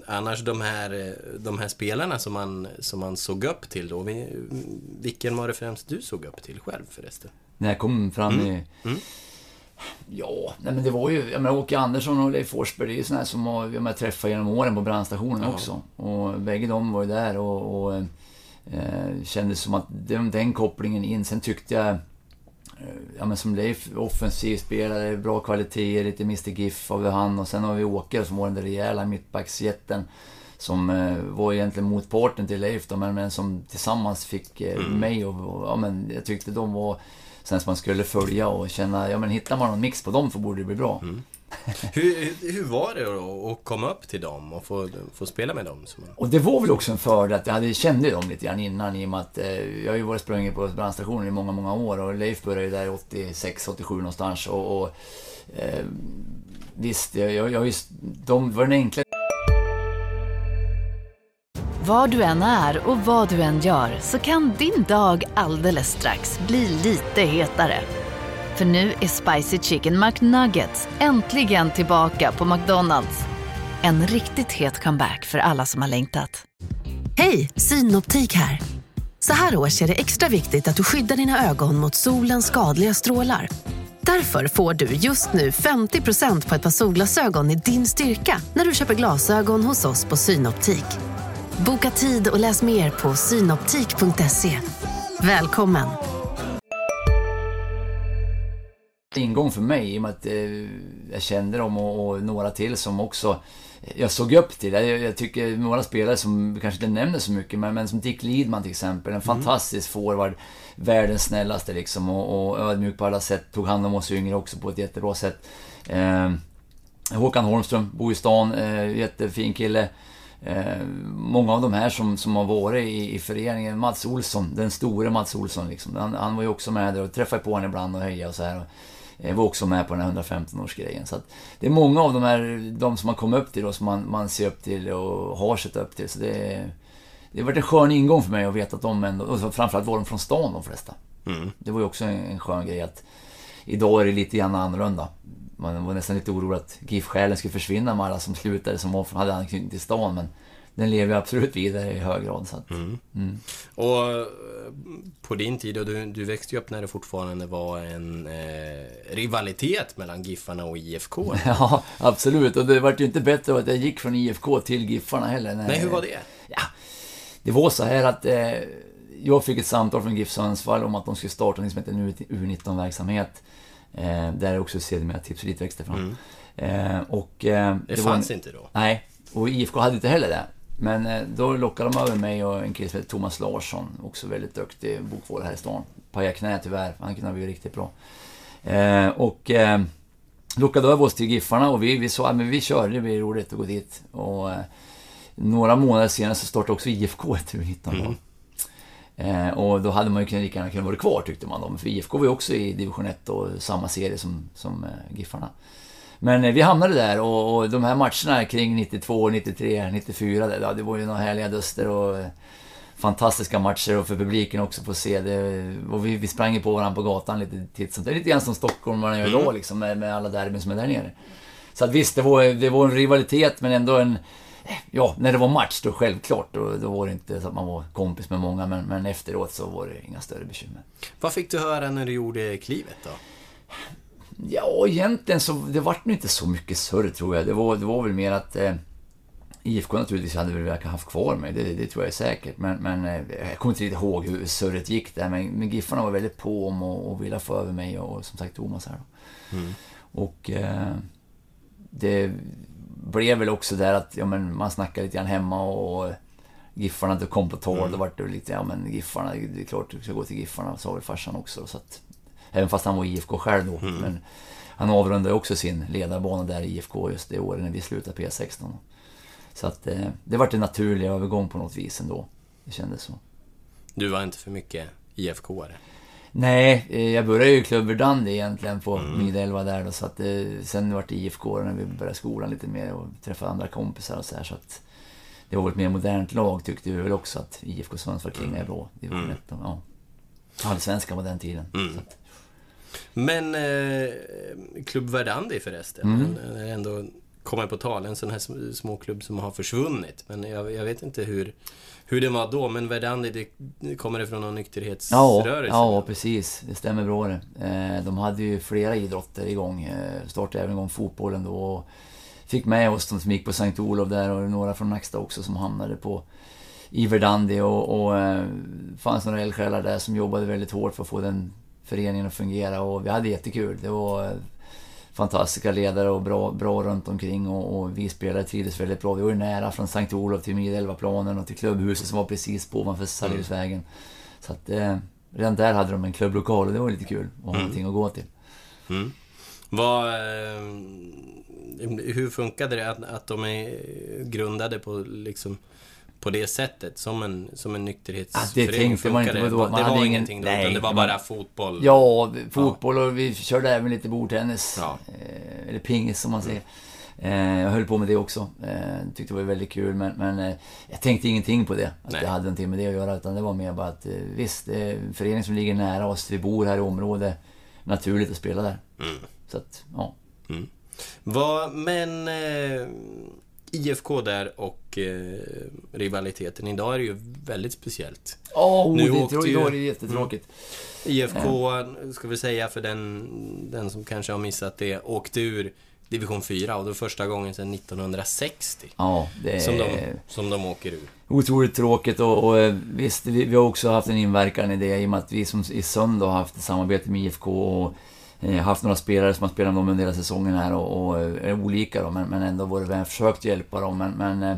annars de här, de här spelarna som man, som man såg upp till då. Vilken var det främst du såg upp till själv förresten? När jag kom fram mm. i... Mm. Ja, nej men det var ju, jag menar Åke Andersson och Leif Forsberg, det är ju sådana som jag, jag träffat genom åren på brandstationen ja. också. Och bägge de var ju där och, och Eh, kändes som att den, den kopplingen in. Sen tyckte jag, eh, ja men som Leif, offensiv spelare, bra kvaliteter, lite Mr GIF har vi han och sen har vi Åker som var den där rejäla mittbacksjätten. Som eh, var egentligen motparten till Leif då, men, men som tillsammans fick eh, mm. mig och, ja men jag tyckte de var sen som man skulle följa och känna, ja men hittar man någon mix på dem så borde det bli bra. Mm. Hur, hur var det då att komma upp till dem och få, få spela med dem? Och det var väl också en fördel att jag hade, kände dem lite grann innan i och med att eh, jag har ju varit sprungit på brandstationen i många, många år och Leif började ju där 86, 87 någonstans och, och eh, visst, jag, jag, jag, de var den enkla var du än är och vad du än gör så kan din dag alldeles strax bli lite hetare. För nu är Spicy Chicken McNuggets äntligen tillbaka på McDonalds. En riktigt het comeback för alla som har längtat. Hej, Synoptik här. Så här års är det extra viktigt att du skyddar dina ögon mot solens skadliga strålar. Därför får du just nu 50% på ett par solglasögon i din styrka när du köper glasögon hos oss på Synoptik. Boka tid och läs mer på synoptik.se. Välkommen! Ingång för mig i och med att eh, jag kände dem och, och, några till som också jag såg upp till. Jag, jag tycker några spelare som kanske inte nämner så mycket, men, men som Dick Lidman till exempel. En mm. fantastisk forward. Världens snällaste liksom och, och ödmjuk på alla sätt. Tog hand om oss yngre också på ett jättebra sätt. Eh, Håkan Holmström, bor i stan, eh, jättefin kille. Eh, många av de här som, som har varit i, i föreningen, Mats Olsson, den store Mats Olsson liksom. Han, han var ju också med där och träffade på honom ibland och hejade och så här. Jag var också med på den här 115-årsgrejen. Så det är många av de här, de som man kommer upp till och som man, man ser upp till och har sett upp till. Så det, det har varit en skön ingång för mig att veta att de ändå, och framförallt var de från stan de flesta. Mm. Det var ju också en skön grej att idag är det lite grann annorlunda. Man var nästan lite orolig att GIF-själen skulle försvinna med alla som slutade som hade anknytning till stan. Men den lever absolut vidare i hög grad. Så att, mm. Mm. Och eh, på din tid, och du, du växte ju upp när det fortfarande var en eh, rivalitet mellan Giffarna och IFK. Ja, absolut. Och det vart ju inte bättre att jag gick från IFK till Giffarna heller. När, Nej, hur var det? Ja, det var så här att eh, jag fick ett samtal från GIF Sundsvall om att de skulle starta något som heter en U19-verksamhet. Eh, där också sedermera Tips Elit växte fram. Mm. Eh, och, eh, det, det fanns en, inte då? Nej, och IFK hade inte heller det. Men eh, då lockade de över mig och en kille som heter Thomas Larsson, också väldigt duktig bokvårdare här i stan. Pajade knä tyvärr, han kunde ha blivit riktigt bra. Eh, och eh, lockade över oss till Giffarna och vi, vi sa att vi kör, det blir roligt att gå dit. Och eh, några månader senare så startade också IFK ett U19 mm. Eh, och då hade man ju lika gärna kunnat vara kvar tyckte man då. För IFK var ju också i division 1 och samma serie som, som eh, Giffarna. Men eh, vi hamnade där och, och, de här matcherna kring 92, 93, 94, det, ja, det var ju några härliga duster och eh, fantastiska matcher och för publiken också få se det. Och vi, vi sprang ju på varandra på gatan lite titt som Det är lite grann som Stockholm man gör idag mm. liksom med, med alla derbyn som är där nere. Så att visst, det var, det var en rivalitet men ändå en... Ja, när det var match då självklart, då, då var det inte så att man var kompis med många men, men efteråt så var det inga större bekymmer. Vad fick du höra när du gjorde klivet då? Ja, egentligen så, det vart nog inte så mycket surr tror jag. Det var, det var väl mer att eh, IFK naturligtvis hade väl verkat haft kvar mig, det, det tror jag är säkert. Men, men eh, jag kommer inte riktigt ihåg hur surret gick där. Men, men Giffarna var väldigt på om och, och ville få över mig och, som sagt Thomas här. Mm. Och eh, det blev väl också där att ja, men man snackade lite grann hemma och Giffarna inte kom på tal. Mm. Då vart det lite, ja men Giffarna, det är klart du ska gå till Giffarna, sa väl farsan också. Så att, Även fast han var IFK själv då. Mm. Men han avrundade också sin ledarbana där i IFK just det året när vi slutade P16. Så att eh, det vart en naturlig övergång på något vis ändå. Det kändes så. Du var inte för mycket IFK-are? Nej, eh, jag började ju i Klubb Verdandi egentligen på mm. Midelva där då, så att eh, sen vart det IFK när vi började skolan lite mer och träffade andra kompisar och så här, så att det var ett mer modernt lag tyckte vi väl också att IFK Sundsvall klingade bra. Det var mm. rätt, ja. Allsvenskan på den tiden. Mm. Men eh, Klubb Verdandi förresten, mm. ändå kommer på tal, en sån här småklubb som har försvunnit. Men jag, jag, vet inte hur, hur det var då, men Verdandi, det kommer det från någon nykterhetsrörelse? Ja, ja precis. Det stämmer bra det. Eh, de hade ju flera idrotter igång. Eh, startade även igång fotbollen då. Och fick med oss de som gick på Sankt Olof där och några från Nacksta också som hamnade på i Verdandi och, och eh, fanns några eldsjälar där som jobbade väldigt hårt för att få den föreningen att fungera och vi hade jättekul. Det var fantastiska ledare och bra, bra runt omkring och, och vi spelare trivdes väldigt bra. Vi var ju nära från Sankt Olof till Midälvaplanen och till klubbhuset som var precis på ovanför Sarriusvägen. Mm. Så att eh, redan där hade de en klubblokal och det var lite kul att ha mm. någonting att gå till. Mm. Vad, eh, hur funkade det att, att de är grundade på liksom på det sättet, som en, som en nykterhetsförening? Det tänkte man inte på då. Man det var ingen, ingenting då, nej, utan det var bara fotboll? Ja, fotboll ja. och vi körde även lite bordtennis. Ja. Eh, eller pingis som man säger. Eh, jag höll på med det också. Eh, tyckte det var väldigt kul, men, men jag tänkte ingenting på det. Att nej. det hade någonting med det att göra, utan det var mer bara att visst, det är en förening som ligger nära oss. Vi bor här i området. Naturligt att spela där. Mm. Så att, ja. Mm. Vad, men... Eh IFK där och eh, rivaliteten. Idag är det ju väldigt speciellt. Åh, Nu det, åkte ju- är det jättetråkigt. IFK, ska vi säga för den, den som kanske har missat det, åkte ur division 4 och det var första gången sedan 1960 Ja, är... som, de, som de åker ur. Otroligt tråkigt och, och eh, visst, vi, vi har också haft en inverkan i det i och med att vi som i söndag har haft ett samarbete med IFK och Eh, haft några spelare som har spelat med dem under hela säsongen här och, och eh, är olika då, men, men ändå det väl försökt hjälpa dem. Men, men eh,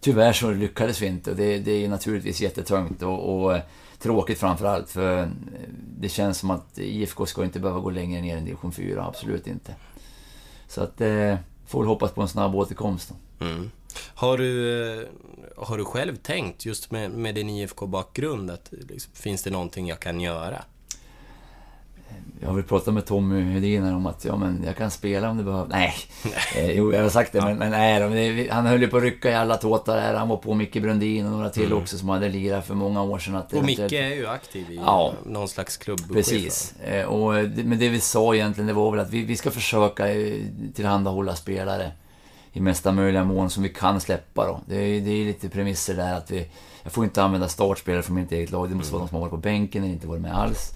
tyvärr så lyckades vi inte och det, det är naturligtvis jättetungt och, och tråkigt framförallt för det känns som att IFK ska inte behöva gå längre ner än division 4, absolut inte. Så att, eh, får väl hoppas på en snabb återkomst då. Mm. Har, du, har du själv tänkt, just med, med din IFK-bakgrund, att liksom, finns det någonting jag kan göra? Jag har väl pratat med Tommy Hedin om att ja, men jag kan spela om det behövs. Nej, eh, jo, jag har sagt det, men, men nej, han höll ju på att rycka i alla tåtar där. Han var på Micke Brundin och några till också som hade lirat för många år sedan. Att Och Micke är ju aktiv i Ja. någon slags klubb. Precis. Eh, Och, men det vi sa egentligen, det var väl att vi, vi ska försöka eh, tillhandahålla spelare i mesta möjliga mån som vi kan släppa då. Det är, det är lite premisser där att vi... Jag får inte använda startspelare från mitt eget lag. Det måste vara de som har varit på bänken eller inte varit med alls.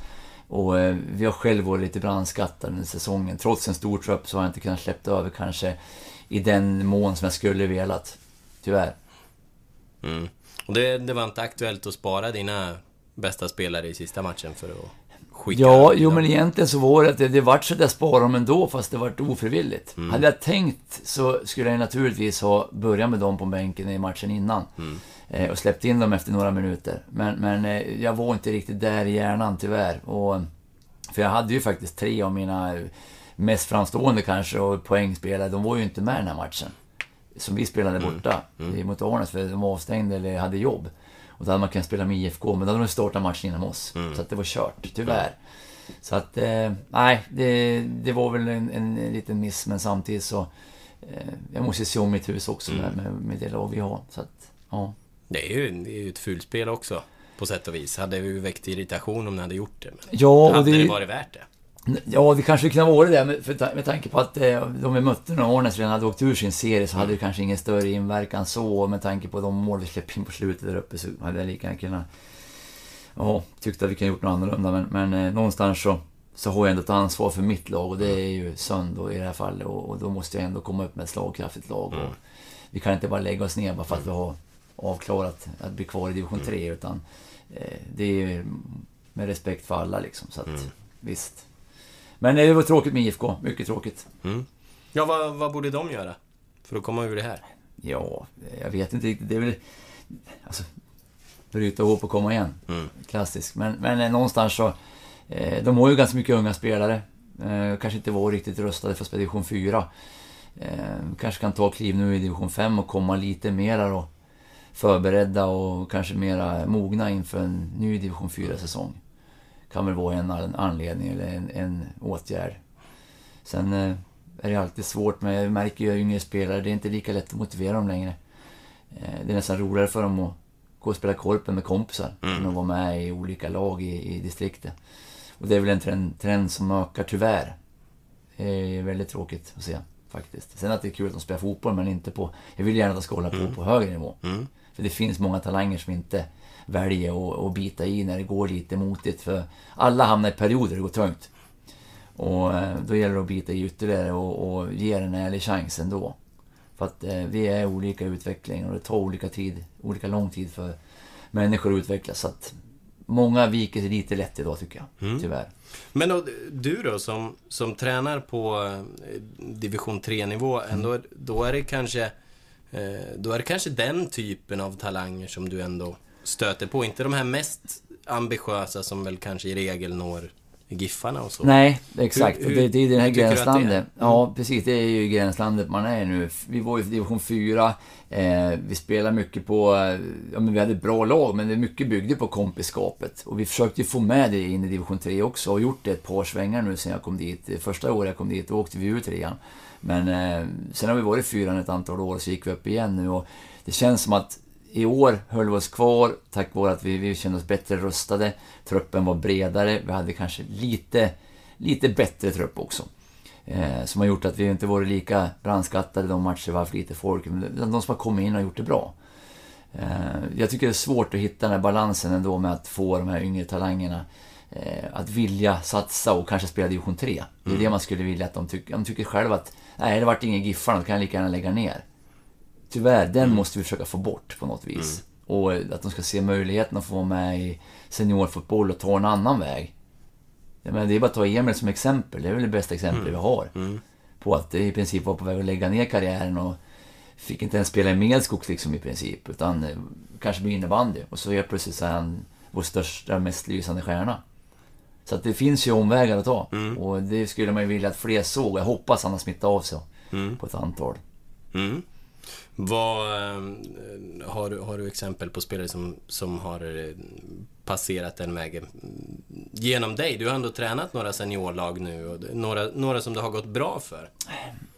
Och eh, vi har själv varit lite brandskattade under säsongen. Trots en stor trupp så har jag inte kunnat släppa över kanske i den mån som jag skulle velat. Tyvärr. Mm. Och det, det var inte aktuellt att spara dina bästa spelare i sista matchen för att skicka Ja, jo men egentligen så var det att det, det vart så sparade dem ändå, fast det vart ofrivilligt. Hade jag tänkt så skulle jag naturligtvis ha börjat med dem på bänken i matchen innan. Eh, och släppt in dem efter några minuter. Men, men eh, jag var inte riktigt där i hjärnan tyvärr. Och, för jag hade ju faktiskt tre av mina mest framstående kanske och poängspelare, de var ju inte med den här matchen. Som vi spelade borta mm. mot Arnes, för de var avstängda eller hade jobb. Och då hade man kunnat spela med IFK, men då hade de startat matchen innan oss. Så att det var kört, tyvärr. Så att, eh, nej, det, det var väl en, en liten miss, men samtidigt så... Eh, jag måste se om mitt hus också med, med, med det lag vi har. Så att, ja. Det är ju, det är ju ett fulspel också, på sätt och vis. Hade ju väckt irritation om ni hade gjort det. Men Ja, och hade det- det varit värt det? Ja, det kanske kunde varit det, med, för, ta- med tanke på att eh, de vi mötte när Arnes redan hade åkt ur sin serie så hade det kanske ingen större inverkan så. Med tanke på de mål vi släppte in på slutet där uppe så hade jag lika gärna kunnat... Ja, tyckte att vi kunde gjort något annorlunda. Men, men eh, någonstans så, så har jag ändå ett ansvar för mitt lag och det är ju Sund då i det här fallet. Och, och då måste jag ändå komma upp med ett slagkraftigt lag. Och vi kan inte bara lägga oss ner bara för att vi har avklarat att bli kvar i division 3 utan eh, det är ju med respekt för alla liksom. Så att, visst. Men det var tråkigt med IFK, mycket tråkigt. Mm. Ja, vad, vad borde de göra? För att komma ur det här? Ja, jag vet inte riktigt. Det är väl... Alltså, bryta ihop och komma igen. Mm. Klassiskt. Men, men eh, någonstans så... Eh, de har ju ganska mycket unga spelare. Eh, kanske inte var riktigt rustade för division 4. Eh, kanske kan ta kliv nu i division 5 och komma lite mera då förberedda och kanske mera mogna inför en ny division 4-säsong. Kan väl vara en an- anledning eller en, en åtgärd. Sen eh, är det alltid svårt med, jag märker ju yngre spelare, det är inte lika lätt att motivera dem längre. Eh, det är nästan roligare för dem att gå och spela korpen med kompisar än att vara med i olika lag i, i distriktet. Och det är väl en trend, trend som ökar tyvärr. Det är väldigt tråkigt att se faktiskt. Sen att det är kul att de spelar fotboll men inte på... Jag vill gärna att de ska hålla på på högre nivå. För det finns många talanger som inte väljer att, att bita i när det går lite motigt. För alla hamnar i perioder det går tungt. Och eh, då gäller det att bita i ytterligare och, och ge en ärlig chans ändå. För att eh, vi är olika i utveckling och det tar olika tid, olika lång tid för människor att utvecklas. Så att många viker sig lite lätt idag tycker jag, tyvärr. Men och, du då, som, som tränar på eh, division 3-nivå, ändå, då är det kanske eh, då är det kanske den typen av talanger som du ändå stöter på. Inte de här mest ambitiösa som väl kanske i regel når Giffarna och så. Nej, exakt. Hur- Och det, det är det här hur gränslandet. Ja, precis. Det är ju gränslandet man är nu. Vi var ju i division 4. Eh, vi spelar mycket på... eh, Ja, men vi hade ett bra lag, men det mycket byggde på kompiskapet. Och vi försökte ju få med det in i division 3 också och gjort det ett par svängar nu sen jag kom dit. Första året jag kom dit, då åkte vi ur trean. Men eh, sen har vi varit i fyran ett antal år så gick vi upp igen nu och det känns som att i år höll vi oss kvar tack vare att vi, vi kände oss bättre rustade. Truppen var bredare, vi hade kanske lite, lite bättre trupp också. Eh, som har gjort att vi inte varit lika brandskattade de matcher vi har haft lite folk. Utan de som har kommit in och gjort det bra. Eh, jag tycker det är svårt att hitta den här balansen ändå med att få de här yngre talangerna eh, att vilja satsa och kanske spela division 3. Det är Mm. det man skulle vilja att de tycker. De tycker själva att nej, det vart ingen Giffarna, då kan jag lika gärna lägga ner. Tyvärr, den Mm. måste vi försöka få bort på något vis. Och att de ska se möjligheten att få vara med i seniorfotboll och ta en annan väg. Jag menar, det är bara att ta Emil som exempel. Det är väl det bästa exemplet Mm. vi har. På att det i princip var på väg att lägga ner karriären och fick inte ens spela i Medskogs liksom i princip. Utan eh, kanske bli innebandy. Och så helt plötsligt så är han vår största, mest lysande stjärna. Så att det finns ju omvägar att ta. Och det skulle man ju vilja att fler såg. Jag hoppas han har smittat av sig på ett antal. Mm. Vad, eh, har, du, har du exempel på spelare som, som har eh, passerat den vägen genom dig? Du har ändå tränat några seniorlag nu och några, några som det har gått bra för.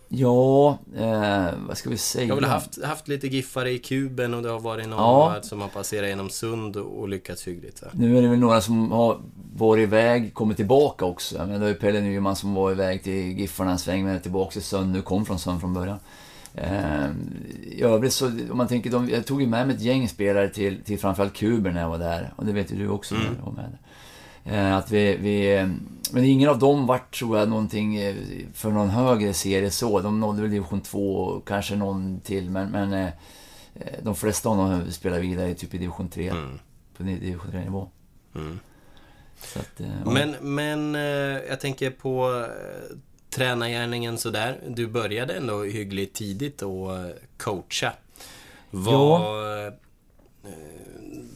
Ja, eh, vad ska vi säga? Jag har väl haft, haft lite giffare i kuben och det har varit någon Ja. som har passerat genom Sund och, och lyckats hyggligt. Va? Nu är det väl några som har varit iväg, kommit tillbaka också. Men det var ju Pelle Nyman som var iväg till Giffarna en sväng, men är tillbaka till Sund nu, kom från Sund från början. Eh, I övrigt så, om man tänker, de, jag tog ju med mig ett gäng spelare till, till framförallt Kuber när jag var där. Och det vet ju du också när du var med. Eh, att vi, vi, men ingen av dem vart, tror jag, någonting eh, för någon högre serie så. De nådde väl division 2 och kanske någon till, men, men de flesta av dem spelar vidare typ i division 3. På division 3-nivå. Så att, ja. Men, men jag tänker på tränargärningen sådär. Du började ändå hyggligt tidigt att eh, coacha. Vad, eh,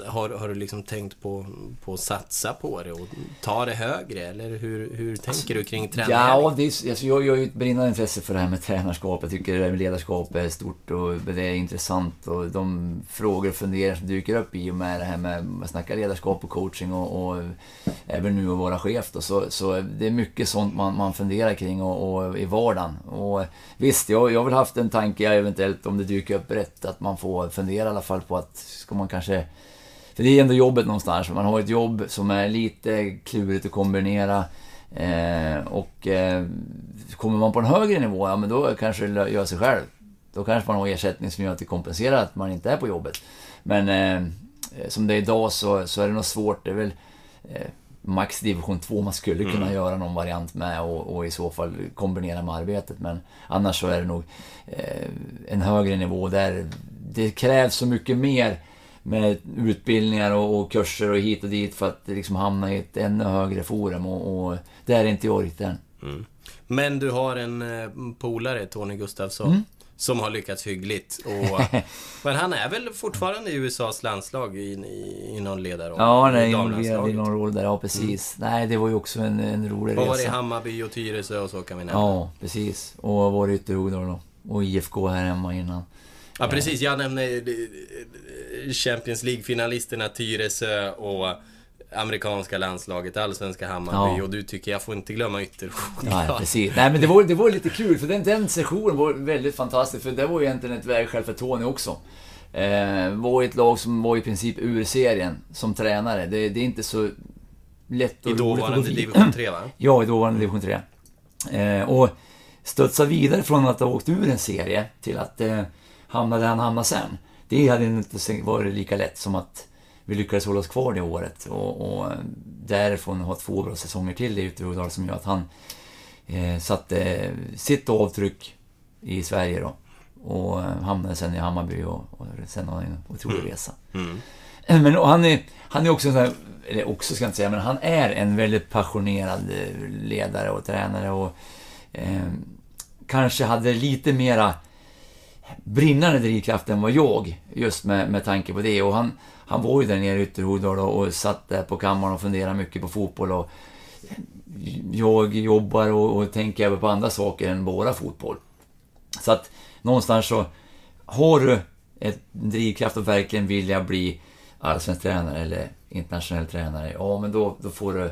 har, har du liksom tänkt på, på att satsa på det och ta det högre? Eller hur, hur tänker du kring tränargärningen? Ja, det är, alltså jag, jag har ju ett brinnande intresse för det här med tränarskap. Jag tycker det här med ledarskap är stort och det är intressant. Och de frågor och funderingar som dyker upp i och med det här med att snacka ledarskap och coaching och, och även nu att vara chef då, så, så det är mycket sånt man, man funderar kring och, och i vardagen. Och visst, jag, jag har väl haft en tanke eventuellt om det dyker upp rätt att man får fundera i alla fall på att ska man kanske för det är ändå jobbet någonstans. Man har ett jobb som är lite klurigt att kombinera. Eh, och eh, kommer man på en högre nivå, ja men då kanske det gör sig själv. Då kanske man har ersättning som gör att det kompenserar att man inte är på jobbet. Men eh, som det är idag så, så är det nog svårt. Det är väl eh, max division 2 man skulle kunna göra någon variant med och, och i så fall kombinera med arbetet. Men annars så är det nog eh, en högre nivå där det krävs så mycket mer med utbildningar och, och kurser och hit och dit för att liksom hamna i ett ännu högre forum och, och där är inte jag riktigt än. Men du har en eh, polare, Tony Gustafsson, Mm. som har lyckats hyggligt. Och, men han är väl fortfarande i USAs landslag i, i, i någon ledarroll? Ja, han är involverad i någon roll där, ja precis. Nej, det var ju också en, en rolig Och var i resa. Hammarby och Tyresö och så kan vi nämna. Ja, precis. Och var i Ytterhogdal då. Och IFK här hemma innan. Ja, precis. Jag nämnde eh, Champions League-finalisterna Tyresö och amerikanska landslaget, allsvenska Hammarby. Ja. Och du tycker jag får inte glömma Ytterhogdal. Nej, precis. Nej, men det var, det var lite kul, för den, den sessionen var väldigt fantastisk, för det var ju egentligen ett vägskäl för Tony också. Eh, var ett lag som var i princip ur serien som tränare. Det, det är inte så lätt och I dåvarande division 3, va? Ja, i dåvarande division 3. Eh, och studsa vidare från att ha åkt ur en serie till att eh, hamna där han hamnade sen. Det hade inte varit lika lätt som att vi lyckades hålla oss kvar det året och, och därifrån ha två bra säsonger till i Ytterhogdal som gör att han eh, satte sitt avtryck i Sverige då. Och hamnade sen i Hammarby och, och sen har han en otrolig resa. Men och han, är, han är också en sån här, eller också ska jag inte säga, men han är en väldigt passionerad eh, ledare och tränare och eh, kanske hade lite mera brinnande drivkraft än vad jag, just med, med tanke på det. Och han, han var ju där nere i Ytterhogdal och, och satt där på kammaren och funderade mycket på fotboll och jag jobbar och, och tänker även på andra saker än bara fotboll. Så att någonstans så har du ett drivkraft att verkligen vilja bli allsvensk tränare eller internationell tränare, ja men då, då får du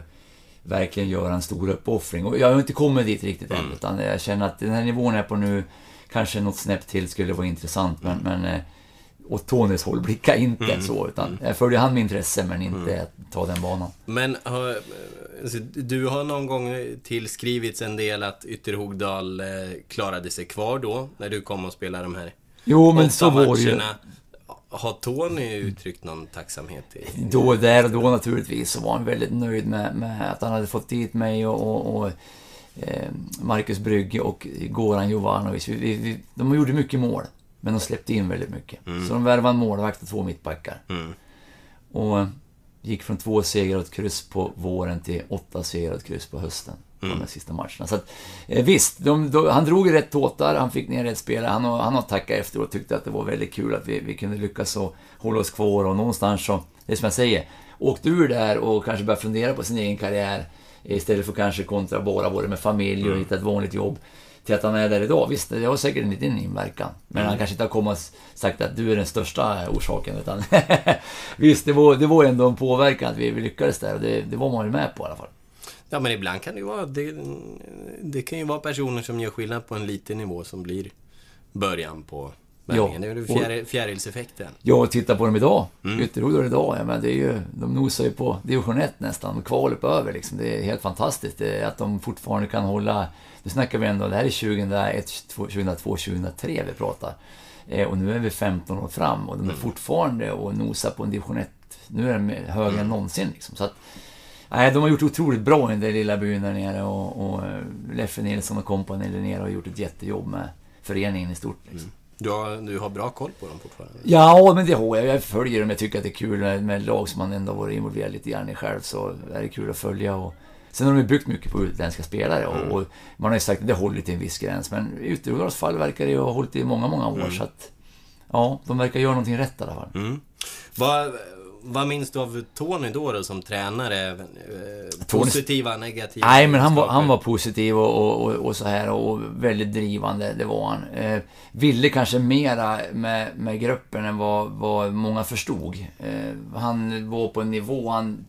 verkligen göra en stor uppoffring. Och jag har inte kommit dit riktigt än, utan jag känner att den här nivån jag är på nu, kanske något snäpp till skulle vara intressant, men, men eh, åt Tonys håll blicka inte så, utan jag följer han med intresse, men inte att ta den banan. Men hör, alltså, du har någon gång tillskrivits en del att Ytterhogdal eh, klarade sig kvar då, när du kom och spelade de här Jo, men så var det ju. Har Tony uttryckt någon tacksamhet? I... Då, där och då naturligtvis, så var han väldigt nöjd med, med att han hade fått dit mig och, och, och eh, Marcus Brygge och Goran Jovanovic. Vi, vi, vi, de gjorde mycket mål, men de släppte in väldigt mycket. Så de värvade en målvakt och två mittbackar. Mm. Och gick från två segrar och ett kryss på våren till åtta segrar och ett kryss på hösten. På de här sista matcherna. Så att, eh, visst, de, de, han drog i rätt tåtar, han fick ner rätt spelare. Han, han har tackat efteråt och tyckte att det var väldigt kul att vi, vi kunde lyckas och hålla oss kvar och någonstans så, det är som jag säger, åkte ur där och kanske började fundera på sin egen karriär istället för kanske kontra bara både med familj och hitta ett vanligt jobb till att han är där idag. Visst, det har säkert en liten inverkan. Men han kanske inte har kommit och sagt att du är den största orsaken. Utan visst, det var, det var ändå en påverkan att vi, vi lyckades där och det, det var man ju med på i alla fall. Ja, men ibland kan det ju vara... Det, det kan ju vara personer som gör skillnad på en liten nivå som blir början på vändningen. det är ju och- fjär, fjärilseffekten. Ja, och titta på dem idag. Mm. Ytterhogdal idag, ja, men det är ju, de nosar ju på division 1 nästan, kvalet över liksom. Det är helt fantastiskt är att de fortfarande kan hålla... Nu snackar vi ändå, det här är 2001, 2002, 2003 vi pratar. Eh, och nu är vi 15 år fram och de är fortfarande och nosar på en division 1. Nu är de högre än någonsin liksom. Så att, Nej, de har gjort otroligt bra i den lilla byn där nere och, och eh, Leffe Nilsson och kompani där nere har gjort ett jättejobb med föreningen i stort. Liksom. Du har, du har bra koll på dem fortfarande? Ja, men det har jag. Jag följer dem. Jag tycker att det är kul med, lag som man ändå varit involverad lite grann i själv. Så är det kul att följa. Och, sen har de ju byggt mycket på utländska spelare och, och man har ju sagt att det håller till en viss gräns. Men i Ytterhogdals fall verkar det ju ha hållit i många, många år. Så att, ja, de verkar göra någonting rätt i alla fall. Mm. Vad, vad minns du av Tony då, då som tränare? Eh, positiva, negativa? Nej, men han var, han var positiv och, och, och, och så här och väldigt drivande, det var han. Eh, ville kanske mera med, med gruppen än vad, vad många förstod. Eh, han var på en nivå, han,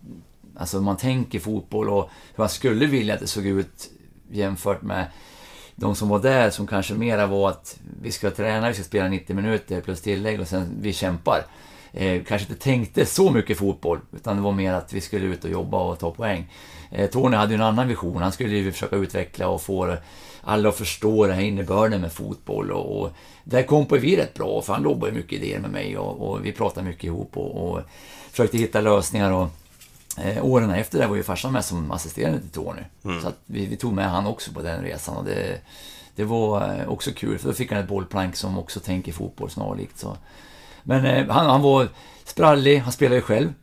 alltså man tänker fotboll och hur han skulle vilja att det såg ut jämfört med de som var där som kanske mera var att vi ska träna, vi ska spela 90 minuter plus tillägg och sen vi kämpar. Eh, kanske inte tänkte så mycket fotboll, utan det var mer att vi skulle ut och jobba och ta poäng. Eh, Tony hade ju en annan vision, han skulle ju försöka utveckla och få alla att förstå den här innebörden med fotboll och, och där kom på vi rätt bra, för han lobbade ju mycket idéer med mig och, och vi pratade mycket ihop och, och försökte hitta lösningar och Eh, åren efter det var ju farsan med som assisterande till Tony. Så att vi, vi tog med han också på den resan och det, det var eh, också kul för då fick han ett bollplank som också tänker fotboll snarlikt. Så. Men eh, han, han var sprallig, han spelade ju själv.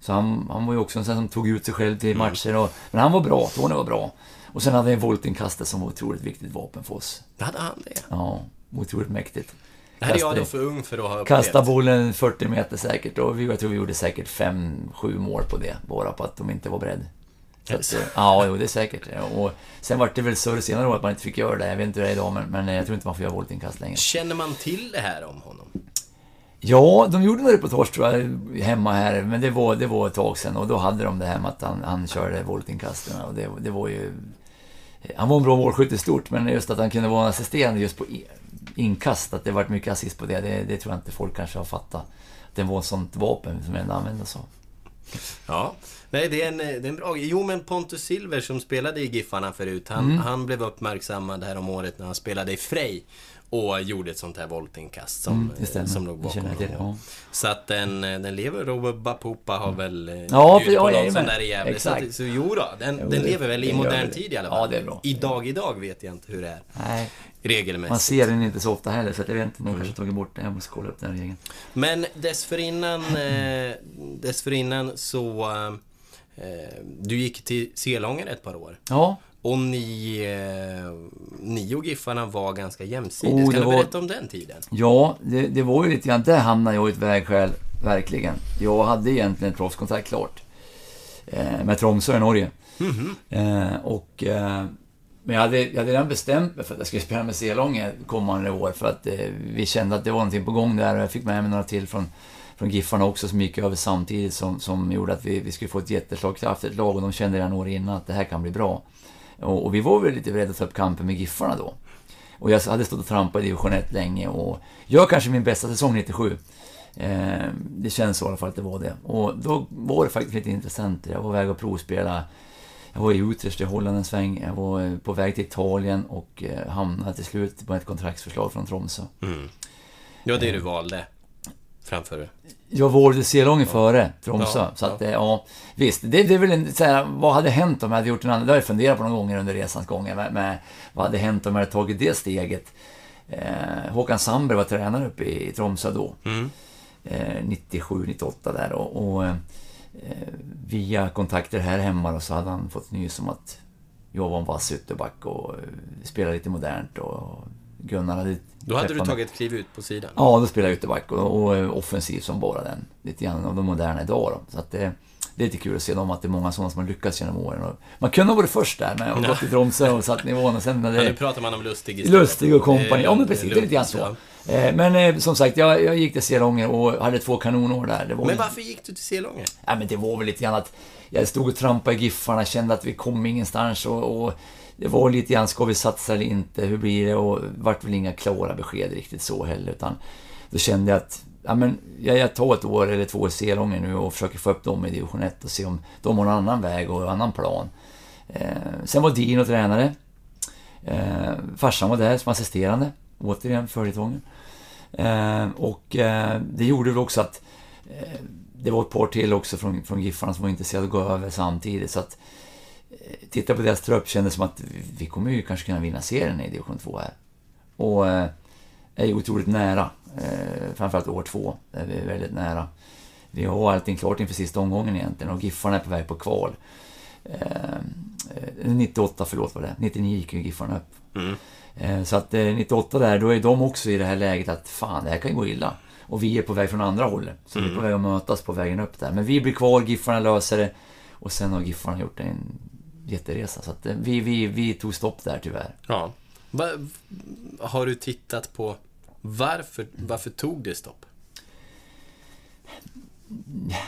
Så han, han var ju också en sån som tog ut sig själv till matcher. Och, men han var bra, Tony var bra. Och sen hade vi en voltinkastare som var otroligt viktigt vapen för oss. Hade han det? Ja, otroligt mäktigt. Det är jag då för ung för att ha upplevt. Kasta bollen 40 meter säkert och jag tror vi gjorde säkert 5-7 mål på det. Bara på att de inte var beredda. Att, ja, jo, det är säkert. Och sen var det väl så senare år att man inte fick göra det. Jag vet inte hur det är idag, men, men jag tror inte man får göra voltinkast längre. Känner man till det här om honom? Ja, de gjorde något reportage tror jag, hemma här, men det var, det var ett tag sedan och då hade de det här med att han, han körde voltinkasterna och det, det var ju... Han var en bra målskytt i stort, men just att han kunde vara en assisterande just på inkast, att det varit mycket assist på det, det, det tror jag inte folk kanske har fattat. Att det var ett sånt vapen som ändå användes så. Ja. Nej, det är, en, det är en bra Jo, men Pontus Silver som spelade i Giffarna förut, han, Mm. han blev uppmärksammad här om året när han spelade i Frej och gjorde ett sånt här voltinkast som, Mm, som låg bakom honom. Så att den, den lever. Robert Bapupa har väl eh, Ja, bjudit ja, på är någon sån där i Gävle. Så, så jo då, den, Jo, den lever väl i modern tid i alla Ja, fall. det är bra. Idag, idag vet jag inte hur det är. Nej, Regelmässigt. man ser den inte så ofta heller, så jag vet inte, de Mm. kanske tagit bort det. Jag måste kolla upp den regeln. Men dessförinnan, eh, dessförinnan så... Eh, du gick till Selången ett par år. Ja, Och ni, eh, ni och Giffarna var ganska jämsides. Oh, kan du var- berätta om den tiden? Ja, det, det var ju lite grann, där hamnade jag i ett vägskäl, verkligen. Jag hade egentligen ett proffskontrakt klart. Eh, med Tromsø i Norge. Eh, och, eh, men jag hade, jag hade redan bestämt mig för att jag skulle spela med Selånge kommande år. För att eh, vi kände att det var någonting på gång där och jag fick med mig några till från, från Giffarna också som gick över samtidigt som, som gjorde att vi, vi skulle få ett jätteslagkraftigt lag och de kände redan år innan att det här kan bli bra. Och, och vi var väl lite beredda att ta upp kampen med Giffarna då. Och jag hade stått och trampat i division 1 länge och jag kanske min bästa säsong 97. Eh, det känns så i alla fall att det var det. Och då var det faktiskt lite intressant. Jag var väg att provspela. Jag var i Utrecht i Holland en sväng. Jag var eh, på väg till Italien och eh, hamnade till slut på ett kontraktsförslag från Tromsö. Mm. Det var det du valde framför? Jag valde Selången före Tromsö. Ja, så att, ja. ja. ja visst. Det, det är väl en, så här, vad hade hänt om jag hade gjort en annan... Det har jag funderat på några gånger under resans gång. Med, med, vad hade hänt om jag hade tagit det steget? Eh, Håkan Sandberg var tränare uppe i, i Tromsö då. Mm. Eh, 97, 98 där. Och, och eh, via kontakter här hemma då, så hade han fått nys om att jag var en vass ytterback och eh, spelade lite modernt. Och Gunnar hade Då hade du tagit ett kliv ut på sidan? Ja, då spelade jag ytterback och, och eh, offensiv som bara den. Lite grann av de moderna idag då. Så att det, det är lite kul att se dem, att det är många sådana som har lyckats genom åren. Och man kunde ha varit först där Ja. gått till Tromsö och satt nivån och sen när Ja, det... nu pratar man om Lustig istället. Lustig och kompani. Ja, men precis. Det är lite grann så. Eh, Men eh, som sagt, jag, jag gick till Selånger och hade två kanonår där. Det Men varför gick du till Selånga? Ja, men det var väl lite grann att jag stod och trampade i Giffarna, kände att vi kom ingenstans och, och det var lite grann, ska vi satsa eller inte? Hur blir det? Och vart väl inga klara besked riktigt så heller, utan då kände jag att ja, men jag, tar ett år eller två i Selången nu och försöker få upp dem i division 1 och se om de har en annan väg och en annan plan. Eh, sen var Dino tränare. Eh, farsan var där som assisterande, återigen följetongen. Eh, och eh, det gjorde väl också att eh, det var ett par till också från, från Giffarna som var intresserade att gå över samtidigt. Så att eh, titta på deras trupp kändes som att vi, kommer ju kanske kunna vinna serien i division 2 här. Och eh, är otroligt nära. Eh, framförallt år två, där vi är väldigt nära. Vi har allting klart inför sista omgången egentligen och Giffarna är på väg på kval. Eh, eh, 98, förlåt var det. 99 gick ju Giffarna upp. Mm. Så att eh, 98 där, då är de också i det här läget att fan, det här kan ju gå illa. Och vi är på väg från andra hållet. Så vi är på väg att mötas på vägen upp där. Men vi blir kvar, Giffarna löser det. Och sen har Giffarna gjort en jätteresa. Så att eh, vi, vi, vi tog stopp där tyvärr. Ja. Va, har du tittat på varför, varför tog det stopp?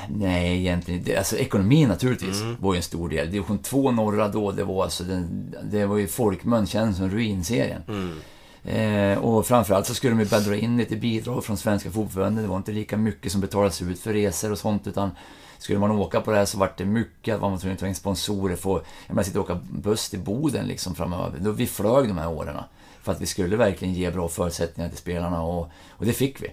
Nej, egentligen inte. Alltså ekonomin naturligtvis var ju en stor del. Division 2 norra då, det var alltså den, det var ju folkmun, känns som ruinserien. Eh, och framförallt så skulle de ju börja dra in lite bidrag från Svenska Fotbollförbundet. Det var inte lika mycket som betalades ut för resor och sånt, utan skulle man åka på det här så var det mycket att man var tvungen att ta in sponsorer. Få, jag menar, sitta och åka buss till Boden liksom framöver. Då vi flög de här åren. För att vi skulle verkligen ge bra förutsättningar till spelarna och, och det fick vi.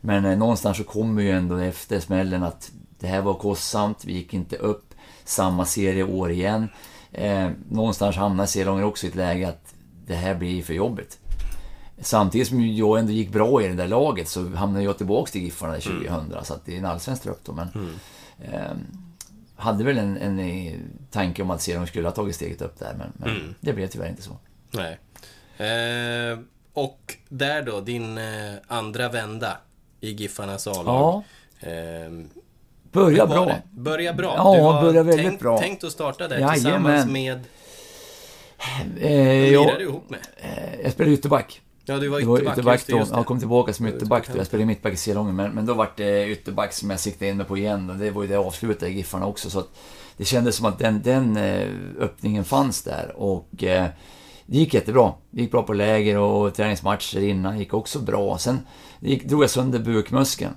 Men eh, någonstans så kommer ju ändå efter smällen att det här var kostsamt, vi gick inte upp samma serie år igen. Eh, någonstans hamnar Selånger också i ett läge att det här blir för jobbigt. Samtidigt som jag ändå gick bra i det där laget så hamnade jag tillbaks till Giffarna 2000, så att det är en allsvensk trupp då. Men, eh, hade väl en, en eh, tanke om att Selånger skulle ha tagit steget upp där, men, men det blev tyvärr inte så. Nej. Eh, och där då, din eh, andra vända i Giffarnas A-lag. Ja, Eh, börja bra. det? Börja bra. Ja, du har börja väldigt tänkt, bra. tänkt att starta där Jajamän. tillsammans med... Eh, Vem jag, lirade du ihop med? eh, jag spelade ytterback. Ja, du var Det var ytterback. ytterback det, då. just det. Jag kom tillbaka som ytterback då. Ytterback. Jag spelade mittback i Selången, men, men då var det ytterback som jag siktade in mig på igen. Och det var ju det jag avslutade i Giffarna också. Så att det kändes som att den, den eh, öppningen fanns där. Och eh, det gick jättebra. Det gick bra på läger och träningsmatcher innan. gick också bra. Sen gick, drog jag sönder bukmuskeln.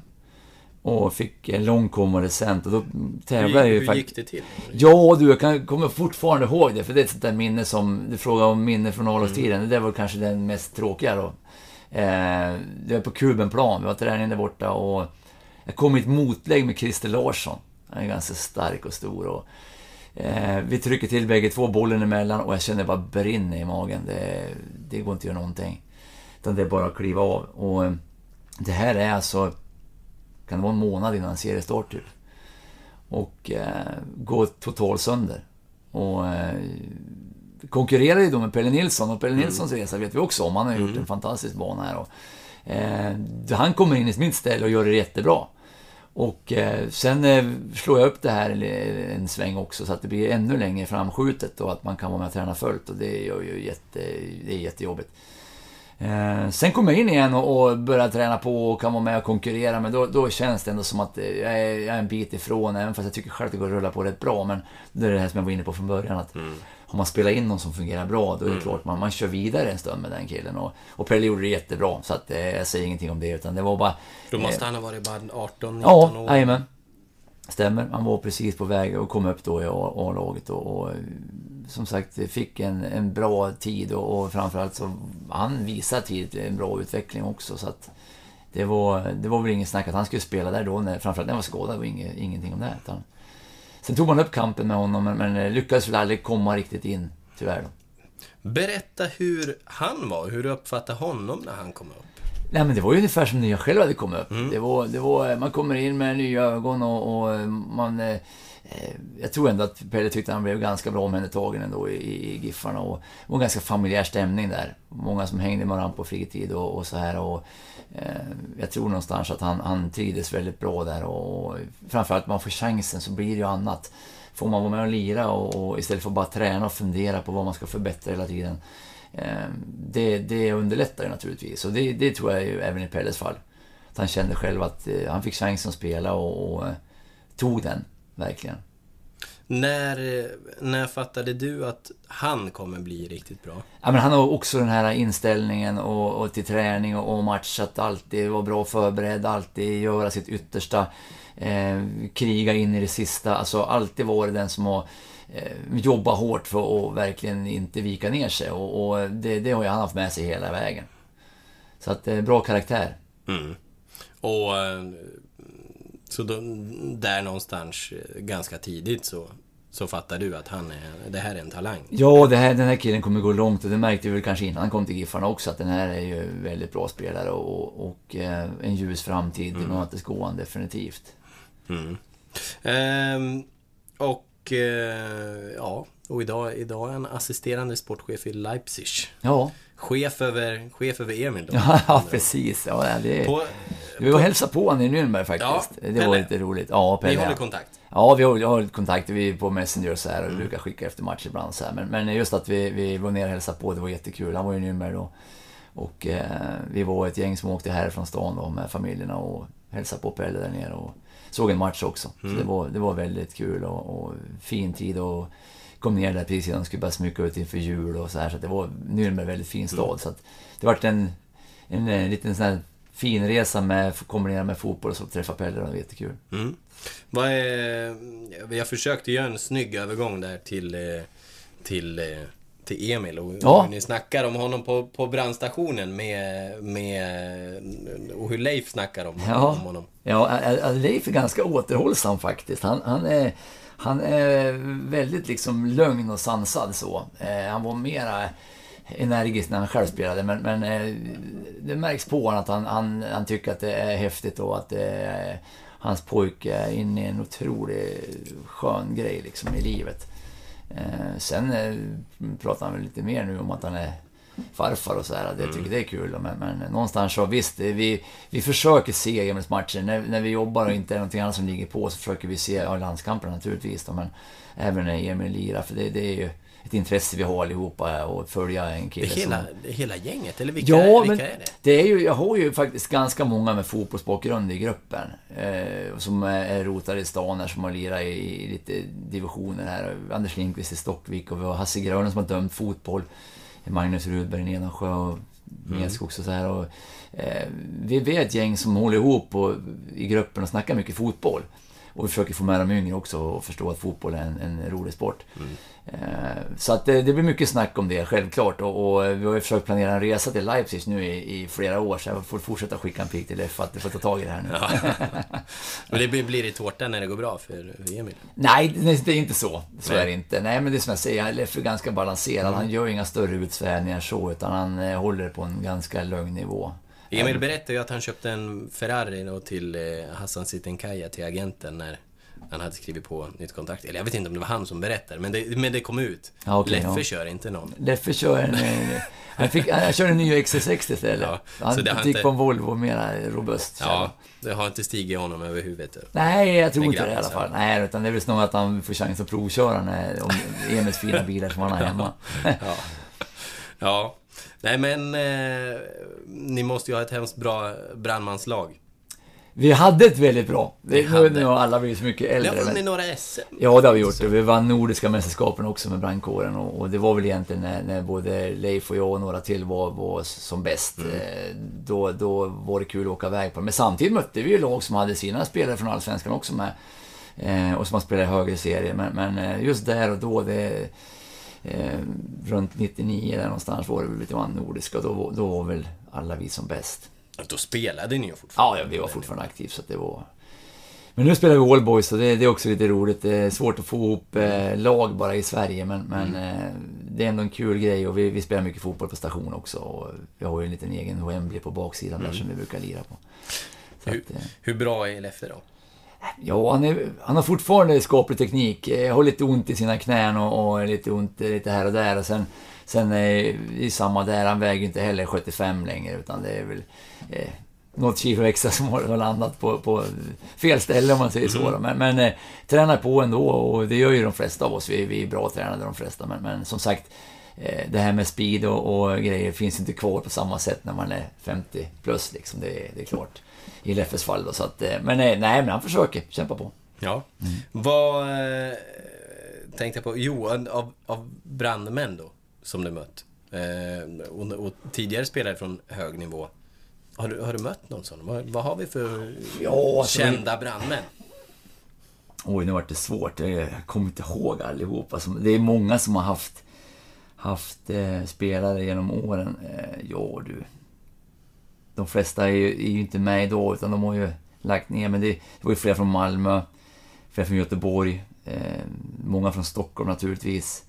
Och fick en lång konvalescent och då tävlade jag Hur, ju hur gick det till? Ja du, jag kan, kommer fortfarande ihåg det, för det är ett sånt där minne som... Du frågar om minne från A-lagstiden. Det där var kanske den mest tråkiga då. Eh, det var på Kubenplan, vi var träning där borta och... Jag kom i ett motlägg med Christer Larsson. Han är ganska stark och stor och... Eh, vi trycker till bägge två, bollen emellan och jag känner bara brinner i magen. Det, det går inte att göra någonting. Utan det är bara att kliva av. Och eh, det här är alltså... Kan det vara en månad innan seriestart typ? och eh, gå totalt sönder. Och eh, konkurrerade ju då med Pelle Nilsson och Pelle Nilssons resa vet vi också om. Han har gjort en fantastisk bana här. Och, eh, han kommer in i mitt ställe och gör det jättebra. Och eh, sen eh, slår jag upp det här en sväng också så att det blir ännu längre framskjutet och att man kan vara med och träna fullt och det gör ju jätte, det är jättejobbigt. Eh, sen kom jag in igen och, och började träna på och kan vara med och konkurrera, men då, då känns det ändå som att jag är, jag är en bit ifrån, även fast jag tycker själv att det går att rulla på rätt bra. Men det är det här som jag var inne på från början, att har man spelat in någon som fungerar bra, då är det klart man, man kör vidare en stund med den killen. Och, och Pelle gjorde det jättebra, så att, eh, jag säger ingenting om det, utan det var bara... Då måste eh, han ha varit bara 18, 19 Ja, år. jajamän. Stämmer, han var precis på väg att komma upp då i A-laget och, och, som sagt fick en, en bra tid och, och framförallt så han visade tidigt en bra utveckling också så att det var, det var väl inget snack att han skulle spela där då, när, framförallt när han var skadad, var inget, ingenting om det. Utan, sen tog man upp kampen med honom men, men lyckades väl aldrig komma riktigt in, tyvärr. Då. Berätta hur han var, hur du uppfattade honom när han kom upp. Nej men det var ju ungefär som när jag själv hade kommit upp. Mm. Det var, det var, man kommer in med nya ögon och, och man... Eh, jag tror ändå att Pelle tyckte han blev ganska bra omhändertagen ändå i, i Giffarna och det var en ganska familjär stämning där. Många som hängde med varandra på fritid och, och så här och eh, jag tror någonstans att han, han trivdes väldigt bra där och, och framförallt man får chansen så blir det ju annat. Får man vara med och lira och, och istället för att bara träna och fundera på vad man ska förbättra hela tiden det, det underlättar ju naturligtvis. Och det, det tror jag ju även i Pelles fall. Att han kände själv att eh, han fick chansen att spela och, och eh, tog den, verkligen. När, när fattade du att han kommer bli riktigt bra? Ja, men han har också den här inställningen och, och till träning och, och match, att alltid vara bra förberedd, alltid göra sitt yttersta. Eh, kriga in i det sista, alltså alltid vara den som har Eh, jobba hårt för att verkligen inte vika ner sig. Och, och det, det, har han haft med sig hela vägen. Så att, eh, bra karaktär. Mm. Och eh, så då, där någonstans ganska tidigt så, så fattar du att han är, det här är en talang? Ja, det här, den här killen kommer gå långt och det märkte vi väl kanske innan han kom till Giffarna också att den här är ju väldigt bra spelare och, och en ljus framtid mm. mötesgående definitivt. Mm. Ehm, och och eh, ja, och idag, idag är han assisterande sportchef i Leipzig. Ja. Chef över, chef över Emil då. Ja, precis. Ja, det, på, vi var och hälsade på honom i Nürnberg faktiskt. Ja, det var lite roligt. Ja, Pelle. Ni håller kontakt? Ja, vi har, har kontakt. Vi är på Messenger och så här och mm. brukar skicka efter matcher ibland så här. Men, men just att vi, vi var ner och hälsade på, det var jättekul. Han var i Nürnberg då. Och eh, vi var ett gäng som åkte härifrån stan då med familjerna och hälsade på Pelle där nere. Och, såg en match också. Mm. Så det var, det var väldigt kul och, och fin tid och kom ner där precis innan de skulle börja smycka ut inför jul och så här. Så det var Nürnberg en väldigt fin stad. Mm. Så det vart en, en, en liten sån här fin resa med, kombinera med fotboll och så träffa Pelle. Det var jättekul. Mm. Vad är, jag försökte göra en snygg övergång där till, eh, till eh, till Emil och ja. ni snackar om honom på, på brandstationen med, med och hur Leif snackar om, ja. om honom. Ja, Leif är ganska återhållsam faktiskt. Han, han, är, han är väldigt liksom lugn och sansad så. Eh, han var mera energisk när han själv spelade men, men eh, det märks på honom att han, han, han tycker att det är häftigt och att är, hans pojke är inne i en otroligt skön grej liksom i livet. Eh, sen eh, pratar han väl lite mer nu om att han är farfar och sådär. Jag tycker mm. det är kul. Men, men någonstans så visst, vi, vi försöker se Emils matcher. När, när vi jobbar och inte är någonting annat som ligger på så försöker vi se ja, landskamperna naturligtvis. Då, men även när Emil lirar. För det, det är ju ett intresse vi har allihopa och följa en kille det hela, som... hela gänget? Eller vilka, ja, vilka men är det? det är ju, jag har ju faktiskt ganska många med fotbollsbakgrund i gruppen. Eh, som är rotade i stan här, som har lirat i, i, lite divisioner här. Anders Lindqvist i Stockvik och vi har Hasse Grönen som har dömt fotboll. Magnus Rudberg i Nedansjö och Medskogs och så här. Och, eh, vi är ett gäng som håller ihop och, i gruppen och snackar mycket fotboll. Och vi försöker få med de yngre också och förstå att fotboll är en, en rolig sport. Mm. Eh, så att det, det, blir mycket snack om det, självklart. Och, och, vi har ju försökt planera en resa till Leipzig nu i, i flera år, så jag får fortsätta skicka en pik till Leff att du får ta tag i det här nu. Ja. Men det blir, blir det tårta när det går bra för Emil? Nej, det är inte så. Så är det inte. Nej, men det är som jag säger, Leff är ganska balanserad. Mm. Han gör inga större utsvävningar så, utan han eh, håller på en ganska lugn nivå. Emil berättade ju att han köpte en Ferrari till eh, Hassan Sitenkaya, till agenten, när han hade skrivit på nytt kontrakt. Eller jag vet inte om det var han som berättade, men det, men det kom ut. Ja, okay, Leffe ja. kör inte någon. Leffe kör en... han, fick, han kör en ny XC60 istället. Ja, han gick inte... på en Volvo, mera robust. Ja, det har inte stigit honom över huvudet. Nej, jag tror inte det i alla fall. Nej, utan det är väl snarare att han får chans att provköra när, om Emils fina bilar som han har hemma. ja. ja. Nej, men eh, ni måste ju ha ett hemskt bra brandmanslag. Vi hade ett väldigt bra. Vi nu, nu har alla blivit så mycket äldre. Ni har vunnit några SM. Ja, det har vi gjort. Vi vann Nordiska mästerskapen också med brandkåren. Och, och, det var väl egentligen när, när, både Leif och jag och några till var, var som bäst. Mm. Eh, då, då var det kul att åka iväg på det. Men samtidigt mötte vi ju lag som hade sina spelare från Allsvenskan också med. Eh, och som har spelat i högre serier. Men, men eh, just där och då, det, eh, runt 99 där någonstans var det väl lite nordiska och då, då var väl alla vi som bäst. Då spelade ni ju fortfarande? Ja, vi var fortfarande aktiva så det var... Men nu spelar vi Allboys och det, det, är också lite roligt. Det är svårt att få ihop eh, lag bara i Sverige men, men mm. eh, det är ändå en kul grej och vi, vi, spelar mycket fotboll på station också. Och vi har ju en liten egen Wembley på baksidan mm. där som vi brukar lira på. Hur, att, eh, hur, bra är Leffe då? Ja, han, är, han har fortfarande skaplig teknik. Jag har lite ont i sina knän och, och lite ont lite här och där. Och sen, sen är det samma där, han väger inte heller 75 längre utan det är väl eh, något kilo extra som har landat på, på fel ställe om man säger så. Mm. Men, men eh, tränar på ändå och det gör ju de flesta av oss. Vi, vi är bra tränade de flesta. Men, men som sagt, eh, det här med speed och, och, grejer finns inte kvar på samma sätt när man är 50 plus liksom. Det, det är klart. I Leffes fall då. Så att, eh, men nej, nej, men han försöker kämpa på. Ja. Mm. Vad eh, tänkte jag på? Jo, av, av brandmän då, som du mött. Eh, och, och tidigare spelare från hög nivå. Har du, har du mött någon sån? Vad, vad har vi för ja, alltså, kända brandmän? Oj, nu vart det svårt. Jag kommer inte ihåg allihopa. Det är många som har haft, haft eh, spelare genom åren. Eh, ja, du. De flesta är ju, är ju, inte med idag utan de har ju lagt ner. Men det, det var ju flera från Malmö, flera från Göteborg, eh, många från Stockholm naturligtvis.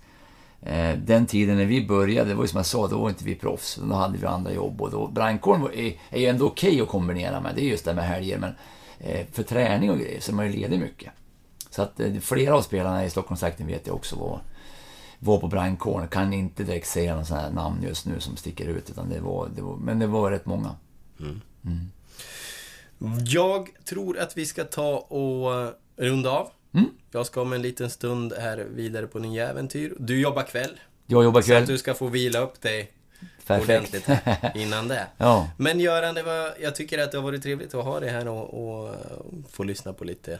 Eh, den tiden när vi började, det var ju som jag sa, då var inte vi proffs. Då hade vi andra jobb och då, brandkåren är, är ju ändå okej okay att kombinera med. Det är just det med helger, men eh, för träning och grejer så är man ju ledig mycket. Så att eh, flera av spelarna i Stockholmstrakten vet jag också var, var på brandkåren. Kan inte direkt säga några sådana här namn just nu som sticker ut, utan det var, det var, men det var rätt många. Mm. Mm. Jag tror att vi ska ta och runda av. Mm. Jag ska om en liten stund här vidare på nya äventyr. Du jobbar kväll. Jag jobbar kväll. Så att du ska få vila upp dig Perfekt. ordentligt innan det. ja. Men Göran, det var, jag tycker att det har varit trevligt att ha dig här och, och få lyssna på lite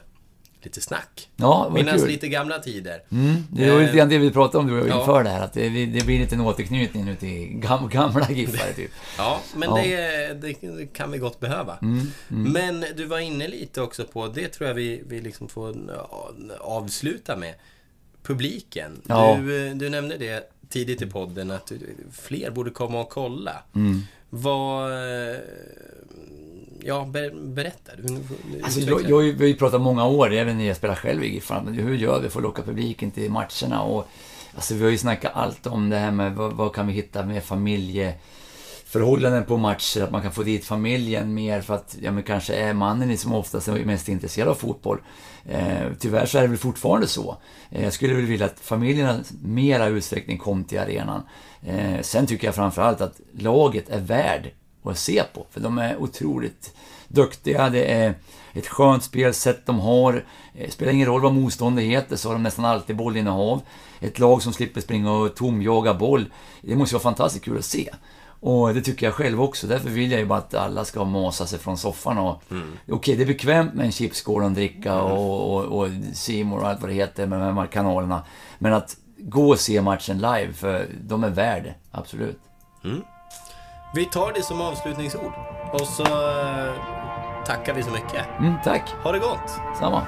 lite snack. Ja, Minnas kul. lite gamla tider. Mm, det var lite grann det vi pratade om du och inför ja. det här. Att det, det, blir lite en återknytning nu till gam, gamla giffare typ. ja, men ja. Det, det, kan vi gott behöva. Mm, mm. Men du var inne lite också på, det tror jag vi, vi liksom får avsluta med. Publiken. Ja. Du, du nämnde det tidigt i podden att fler borde komma och kolla. Mm. Vad Ja, ber, berätta. Du, alltså, jag, jag, vi har ju pratat många år, även när jag spelar själv i GIF, hur gör vi för att locka publiken till matcherna? Och, alltså, vi har ju snackat allt om det här med vad, vad kan vi hitta med familjeförhållanden på matcher, att man kan få dit familjen mer för att, ja men kanske är mannen som oftast är mest intresserad av fotboll. Eh, tyvärr så är det väl fortfarande så. Eh, jag skulle väl vilja att familjerna mera utsträckning kom till arenan. Eh, sen tycker jag framförallt att laget är värd att se på. För de är otroligt duktiga. Det är ett skönt spelsätt de har. Det eh, spelar ingen roll vad motståndet heter så har de nästan alltid bollinnehav. Ett lag som slipper springa och tomjaga boll. Det måste vara fantastiskt kul att se. Och det tycker jag själv också. Därför vill jag ju bara att alla ska masa sig från soffan och... Mm. Okej, okay, det är bekvämt med en chipsskål och en dricka mm. och, och, och Simor och allt vad det heter med de här kanalerna. Men att gå och se matchen live, för de är värd absolut. Mm. Vi tar det som avslutningsord. Och så eh, tackar vi så mycket. Mm, tack. Ha det gott. Samma.